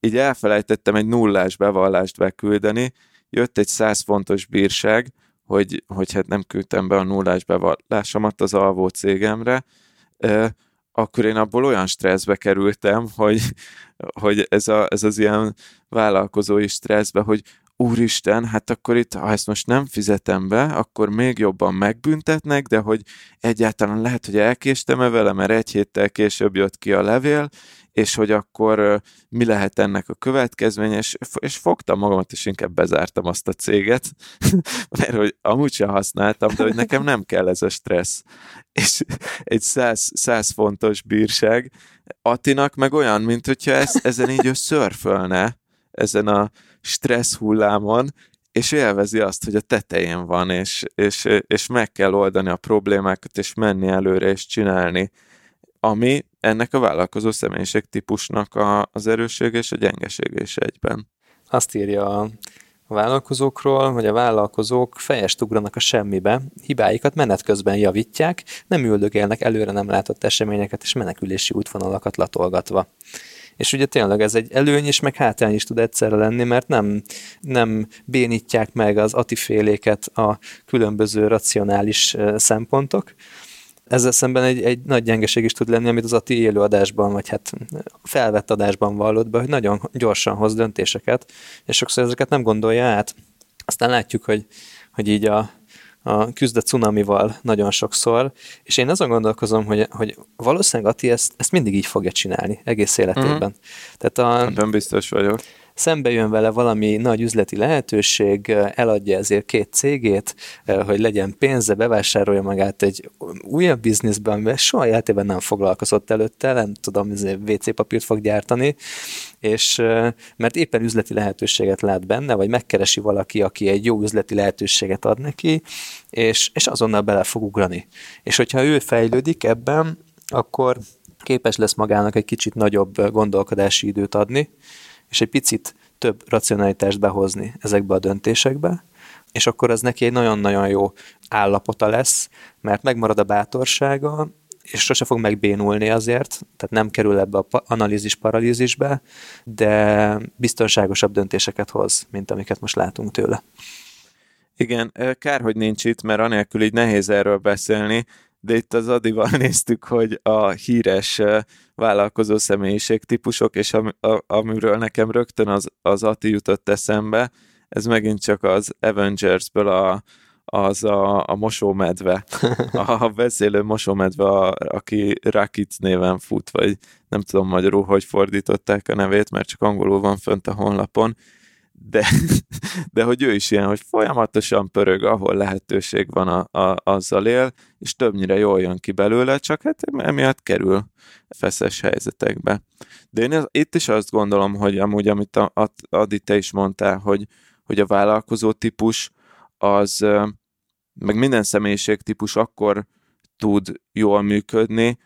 így elfelejtettem egy nullás bevallást beküldeni, jött egy 100 fontos bírság, hogy, hogy hát nem küldtem be a nullás bevallásomat az alvó cégemre, akkor én abból olyan stresszbe kerültem, hogy, hogy ez, a, ez az ilyen vállalkozói stresszbe, hogy úristen, hát akkor itt, ha ezt most nem fizetem be, akkor még jobban megbüntetnek, de hogy egyáltalán lehet, hogy elkéstem-e vele, mert egy héttel később jött ki a levél, és hogy akkor mi lehet ennek a következmény, és, és fogtam magamat, és inkább bezártam azt a céget, [LAUGHS] mert hogy amúgy sem használtam, de hogy nekem nem kell ez a stressz. És egy száz, száz fontos bírság, Atinak meg olyan, mint hogyha ez, ezen így ő szörfölne, ezen a stressz hullámon, és élvezi azt, hogy a tetején van, és, és, és meg kell oldani a problémákat, és menni előre, és csinálni, ami ennek a vállalkozó személyiség típusnak a, az erőssége és a gyengesége is egyben. Azt írja a vállalkozókról, hogy a vállalkozók fejest ugranak a semmibe, hibáikat menet közben javítják, nem üldögélnek előre nem látott eseményeket és menekülési útvonalakat latolgatva és ugye tényleg ez egy előny is, meg hátrány is tud egyszerre lenni, mert nem, nem bénítják meg az atiféléket a különböző racionális szempontok, ezzel szemben egy, egy nagy gyengeség is tud lenni, amit az Ati élőadásban, vagy hát felvett adásban vallott be, hogy nagyon gyorsan hoz döntéseket, és sokszor ezeket nem gondolja át. Aztán látjuk, hogy, hogy így a, a küzd a cunamival nagyon sokszor, és én azon gondolkozom, hogy, hogy valószínűleg Ati ezt, ezt mindig így fogja csinálni, egész életében. Uh-huh. Tehát a, nem biztos vagyok szembe jön vele valami nagy üzleti lehetőség, eladja ezért két cégét, hogy legyen pénze, bevásárolja magát egy újabb bizniszben, amivel soha életében nem foglalkozott előtte, nem tudom, WC papírt fog gyártani, és mert éppen üzleti lehetőséget lát benne, vagy megkeresi valaki, aki egy jó üzleti lehetőséget ad neki, és, és azonnal bele fog ugrani. És hogyha ő fejlődik ebben, akkor képes lesz magának egy kicsit nagyobb gondolkodási időt adni, és egy picit több racionalitást behozni ezekbe a döntésekbe, és akkor az neki egy nagyon-nagyon jó állapota lesz, mert megmarad a bátorsága, és sose fog megbénulni azért, tehát nem kerül ebbe a analízis paralízisbe, de biztonságosabb döntéseket hoz, mint amiket most látunk tőle. Igen, kár, hogy nincs itt, mert anélkül így nehéz erről beszélni, de itt az Adival [LAUGHS] néztük, hogy a híres vállalkozó személyiség típusok, és am, a, amiről nekem rögtön az, az Ati jutott eszembe, ez megint csak az Avengersből a, az a, a mosómedve, [LAUGHS] a beszélő mosómedve, a, aki Rakit néven fut, vagy nem tudom magyarul, hogy fordították a nevét, mert csak angolul van fönt a honlapon, de, [LAUGHS] de hogy ő is ilyen, hogy folyamatosan pörög, ahol lehetőség van, a, a, azzal él, és többnyire jól jön ki belőle, csak hát emiatt kerül feszes helyzetekbe. De én itt is azt gondolom, hogy amúgy, amit a, a, Adi te is mondtál, hogy, hogy a vállalkozó típus az, meg minden személyiség típus akkor tud jól működni,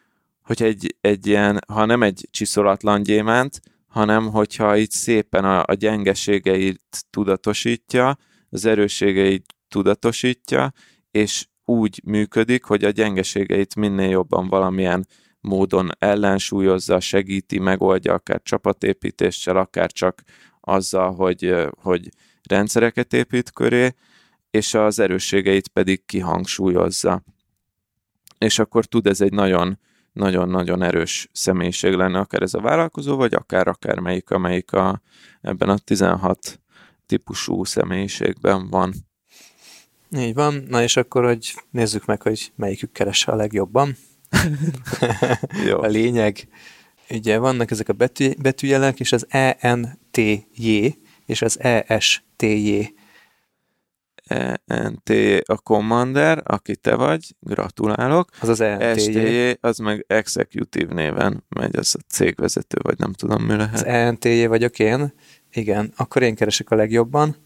hogy egy, egy ilyen, ha nem egy csiszolatlan gyémánt, hanem hogyha itt szépen a, a gyengeségeit tudatosítja, az erősségeit tudatosítja, és úgy működik, hogy a gyengeségeit minél jobban valamilyen módon ellensúlyozza, segíti, megoldja, akár csapatépítéssel, akár csak azzal, hogy, hogy rendszereket épít köré, és az erősségeit pedig kihangsúlyozza. És akkor tud ez egy nagyon nagyon-nagyon erős személyiség lenne, akár ez a vállalkozó, vagy akár akármelyik, amelyik a, ebben a 16 típusú személyiségben van. Így van. Na és akkor, hogy nézzük meg, hogy melyikük keresse a legjobban. [LAUGHS] Jó. a lényeg. Ugye vannak ezek a betű, betűjelek, és az ENTJ és az ESTJ. ENT a Commander, aki te vagy, gratulálok. Az az ENTJ. STJ, az meg Executive néven megy, az a cégvezető, vagy nem tudom mi lehet. Az ENTJ vagyok én, igen, akkor én keresek a legjobban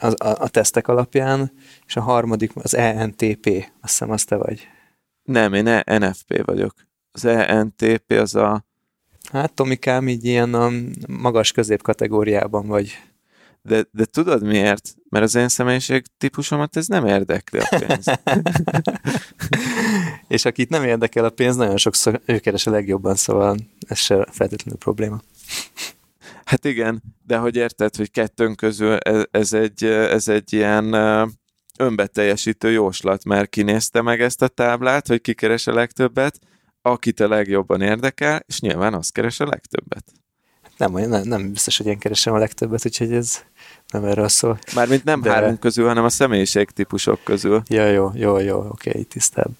az, a, a tesztek alapján, és a harmadik az ENTP, azt hiszem azt te vagy. Nem, én e NFP vagyok. Az ENTP az a... Hát Tomikám így ilyen a magas közép kategóriában vagy. De, de tudod miért? Mert az én személyiség típusomat ez nem érdekli a pénz. [LAUGHS] és akit nem érdekel a pénz, nagyon sokszor ő keres a legjobban, szóval ez se feltétlenül probléma. Hát igen, de hogy érted, hogy kettőnk közül ez, ez, egy, ez egy ilyen önbeteljesítő jóslat, mert kinézte meg ezt a táblát, hogy ki keres a legtöbbet, akit a legjobban érdekel, és nyilván az keres a legtöbbet. Nem, nem, nem biztos, hogy én keresem a legtöbbet, úgyhogy ez nem erről szól. Mármint nem De... hárunk közül, hanem a személyiségtípusok közül. Ja, jó, jó, jó, oké, okay, tisztább.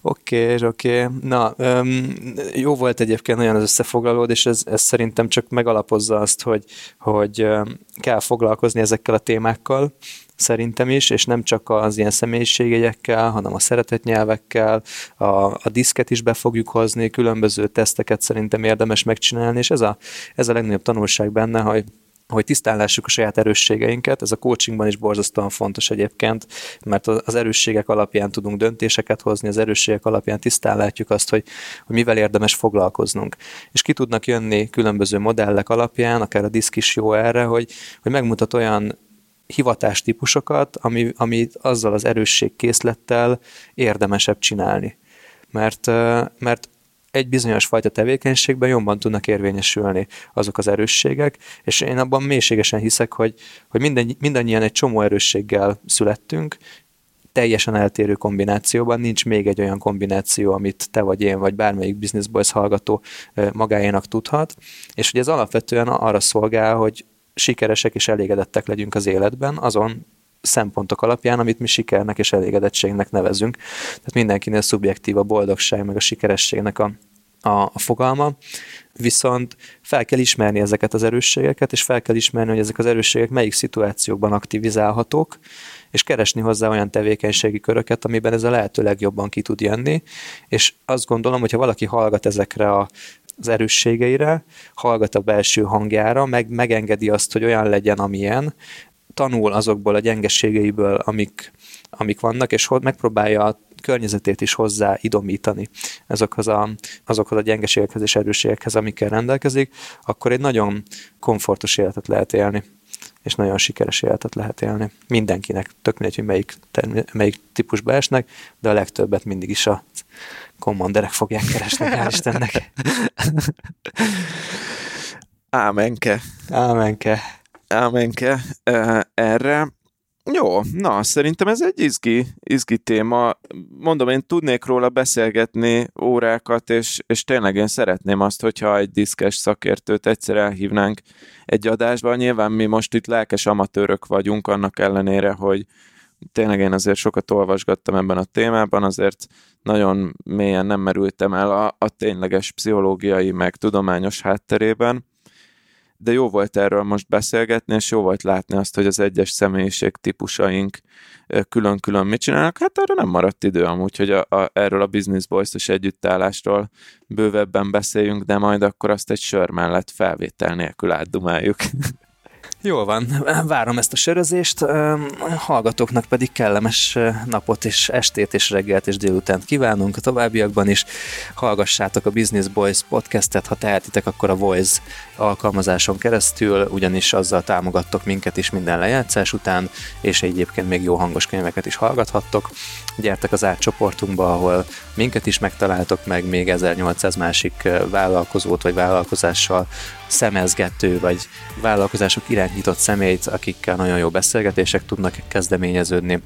Oké, okay, oké. Okay. Na, um, jó volt egyébként nagyon az összefoglalód, és ez, ez szerintem csak megalapozza azt, hogy, hogy um, kell foglalkozni ezekkel a témákkal, szerintem is, és nem csak az ilyen személyiségjegyekkel, hanem a szeretett nyelvekkel, a, a diszket is be fogjuk hozni, különböző teszteket szerintem érdemes megcsinálni, és ez a, ez a legnagyobb tanulság benne, hogy hogy tisztán lássuk a saját erősségeinket, ez a coachingban is borzasztóan fontos egyébként, mert az erősségek alapján tudunk döntéseket hozni, az erősségek alapján tisztán látjuk azt, hogy, hogy mivel érdemes foglalkoznunk. És ki tudnak jönni különböző modellek alapján, akár a diszk is jó erre, hogy, hogy megmutat olyan hivatástípusokat, ami, ami azzal az erősségkészlettel érdemesebb csinálni. Mert, mert egy bizonyos fajta tevékenységben jobban tudnak érvényesülni azok az erősségek, és én abban mélységesen hiszek, hogy, hogy minden, mindannyian egy csomó erősséggel születtünk, teljesen eltérő kombinációban, nincs még egy olyan kombináció, amit te vagy én, vagy bármelyik Business Boys hallgató magáénak tudhat, és hogy ez alapvetően arra szolgál, hogy sikeresek és elégedettek legyünk az életben, azon szempontok alapján, amit mi sikernek és elégedettségnek nevezünk. Tehát mindenkinél szubjektív a boldogság, meg a sikerességnek a, a, a fogalma, viszont fel kell ismerni ezeket az erősségeket, és fel kell ismerni, hogy ezek az erősségek melyik szituációkban aktivizálhatók, és keresni hozzá olyan tevékenységi köröket, amiben ez a lehető legjobban ki tud jönni, és azt gondolom, hogy ha valaki hallgat ezekre a az erősségeire, hallgat a belső hangjára, meg megengedi azt, hogy olyan legyen, amilyen, tanul azokból a gyengeségeiből, amik, amik vannak, és megpróbálja a környezetét is hozzá idomítani azokhoz a, azokhoz a gyengeségekhez és erősségekhez, amikkel rendelkezik, akkor egy nagyon komfortos életet lehet élni és nagyon sikeres életet lehet élni. Mindenkinek, tök mindegy, hogy melyik, melyik típusba esnek, de a legtöbbet mindig is a kommanderek fogják keresni, hál' Istennek. Ámenke. Ámenke. Ámenke erre. Jó, na, szerintem ez egy izgi, izgi téma. Mondom, én tudnék róla beszélgetni órákat, és, és tényleg én szeretném azt, hogyha egy diszkes szakértőt egyszer elhívnánk egy adásba. Nyilván mi most itt lelkes amatőrök vagyunk, annak ellenére, hogy tényleg én azért sokat olvasgattam ebben a témában, azért nagyon mélyen nem merültem el a, a tényleges pszichológiai, meg tudományos hátterében de jó volt erről most beszélgetni, és jó volt látni azt, hogy az egyes személyiség típusaink külön-külön mit csinálnak. Hát erre nem maradt idő amúgy, hogy a, a, erről a Business Boys-os együttállásról bővebben beszéljünk, de majd akkor azt egy sör mellett felvétel nélkül átdumáljuk. [LAUGHS] Jól van, [LAUGHS] várom ezt a sörözést, hallgatóknak pedig kellemes napot és estét és reggelt és délutánt kívánunk a továbbiakban is. Hallgassátok a Business Boys podcastet, ha tehetitek, akkor a Voice alkalmazáson keresztül, ugyanis azzal támogattok minket is minden lejátszás után, és egyébként még jó hangos könyveket is hallgathattok. Gyertek az átcsoportunkba, ahol minket is megtaláltok meg, még 1800 másik vállalkozót vagy vállalkozással szemezgető, vagy vállalkozások irányított személyt, akikkel nagyon jó beszélgetések tudnak kezdeményeződni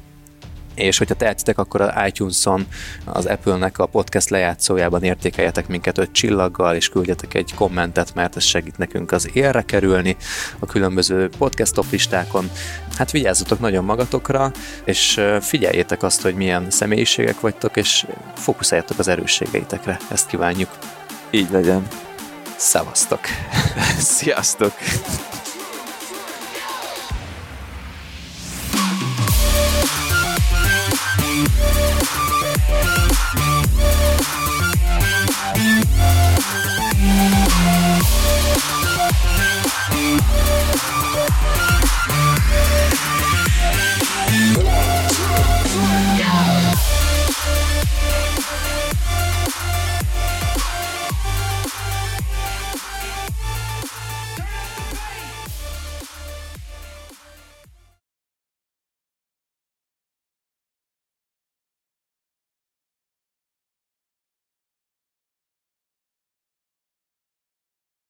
és hogyha tehetitek, akkor az iTunes-on, az Apple-nek a podcast lejátszójában értékeljetek minket öt csillaggal, és küldjetek egy kommentet, mert ez segít nekünk az élre kerülni a különböző podcast top listákon. Hát vigyázzatok nagyon magatokra, és figyeljétek azt, hogy milyen személyiségek vagytok, és fókuszáljatok az erősségeitekre. Ezt kívánjuk. Így legyen. Szevasztok! [LAUGHS] Sziasztok! We'll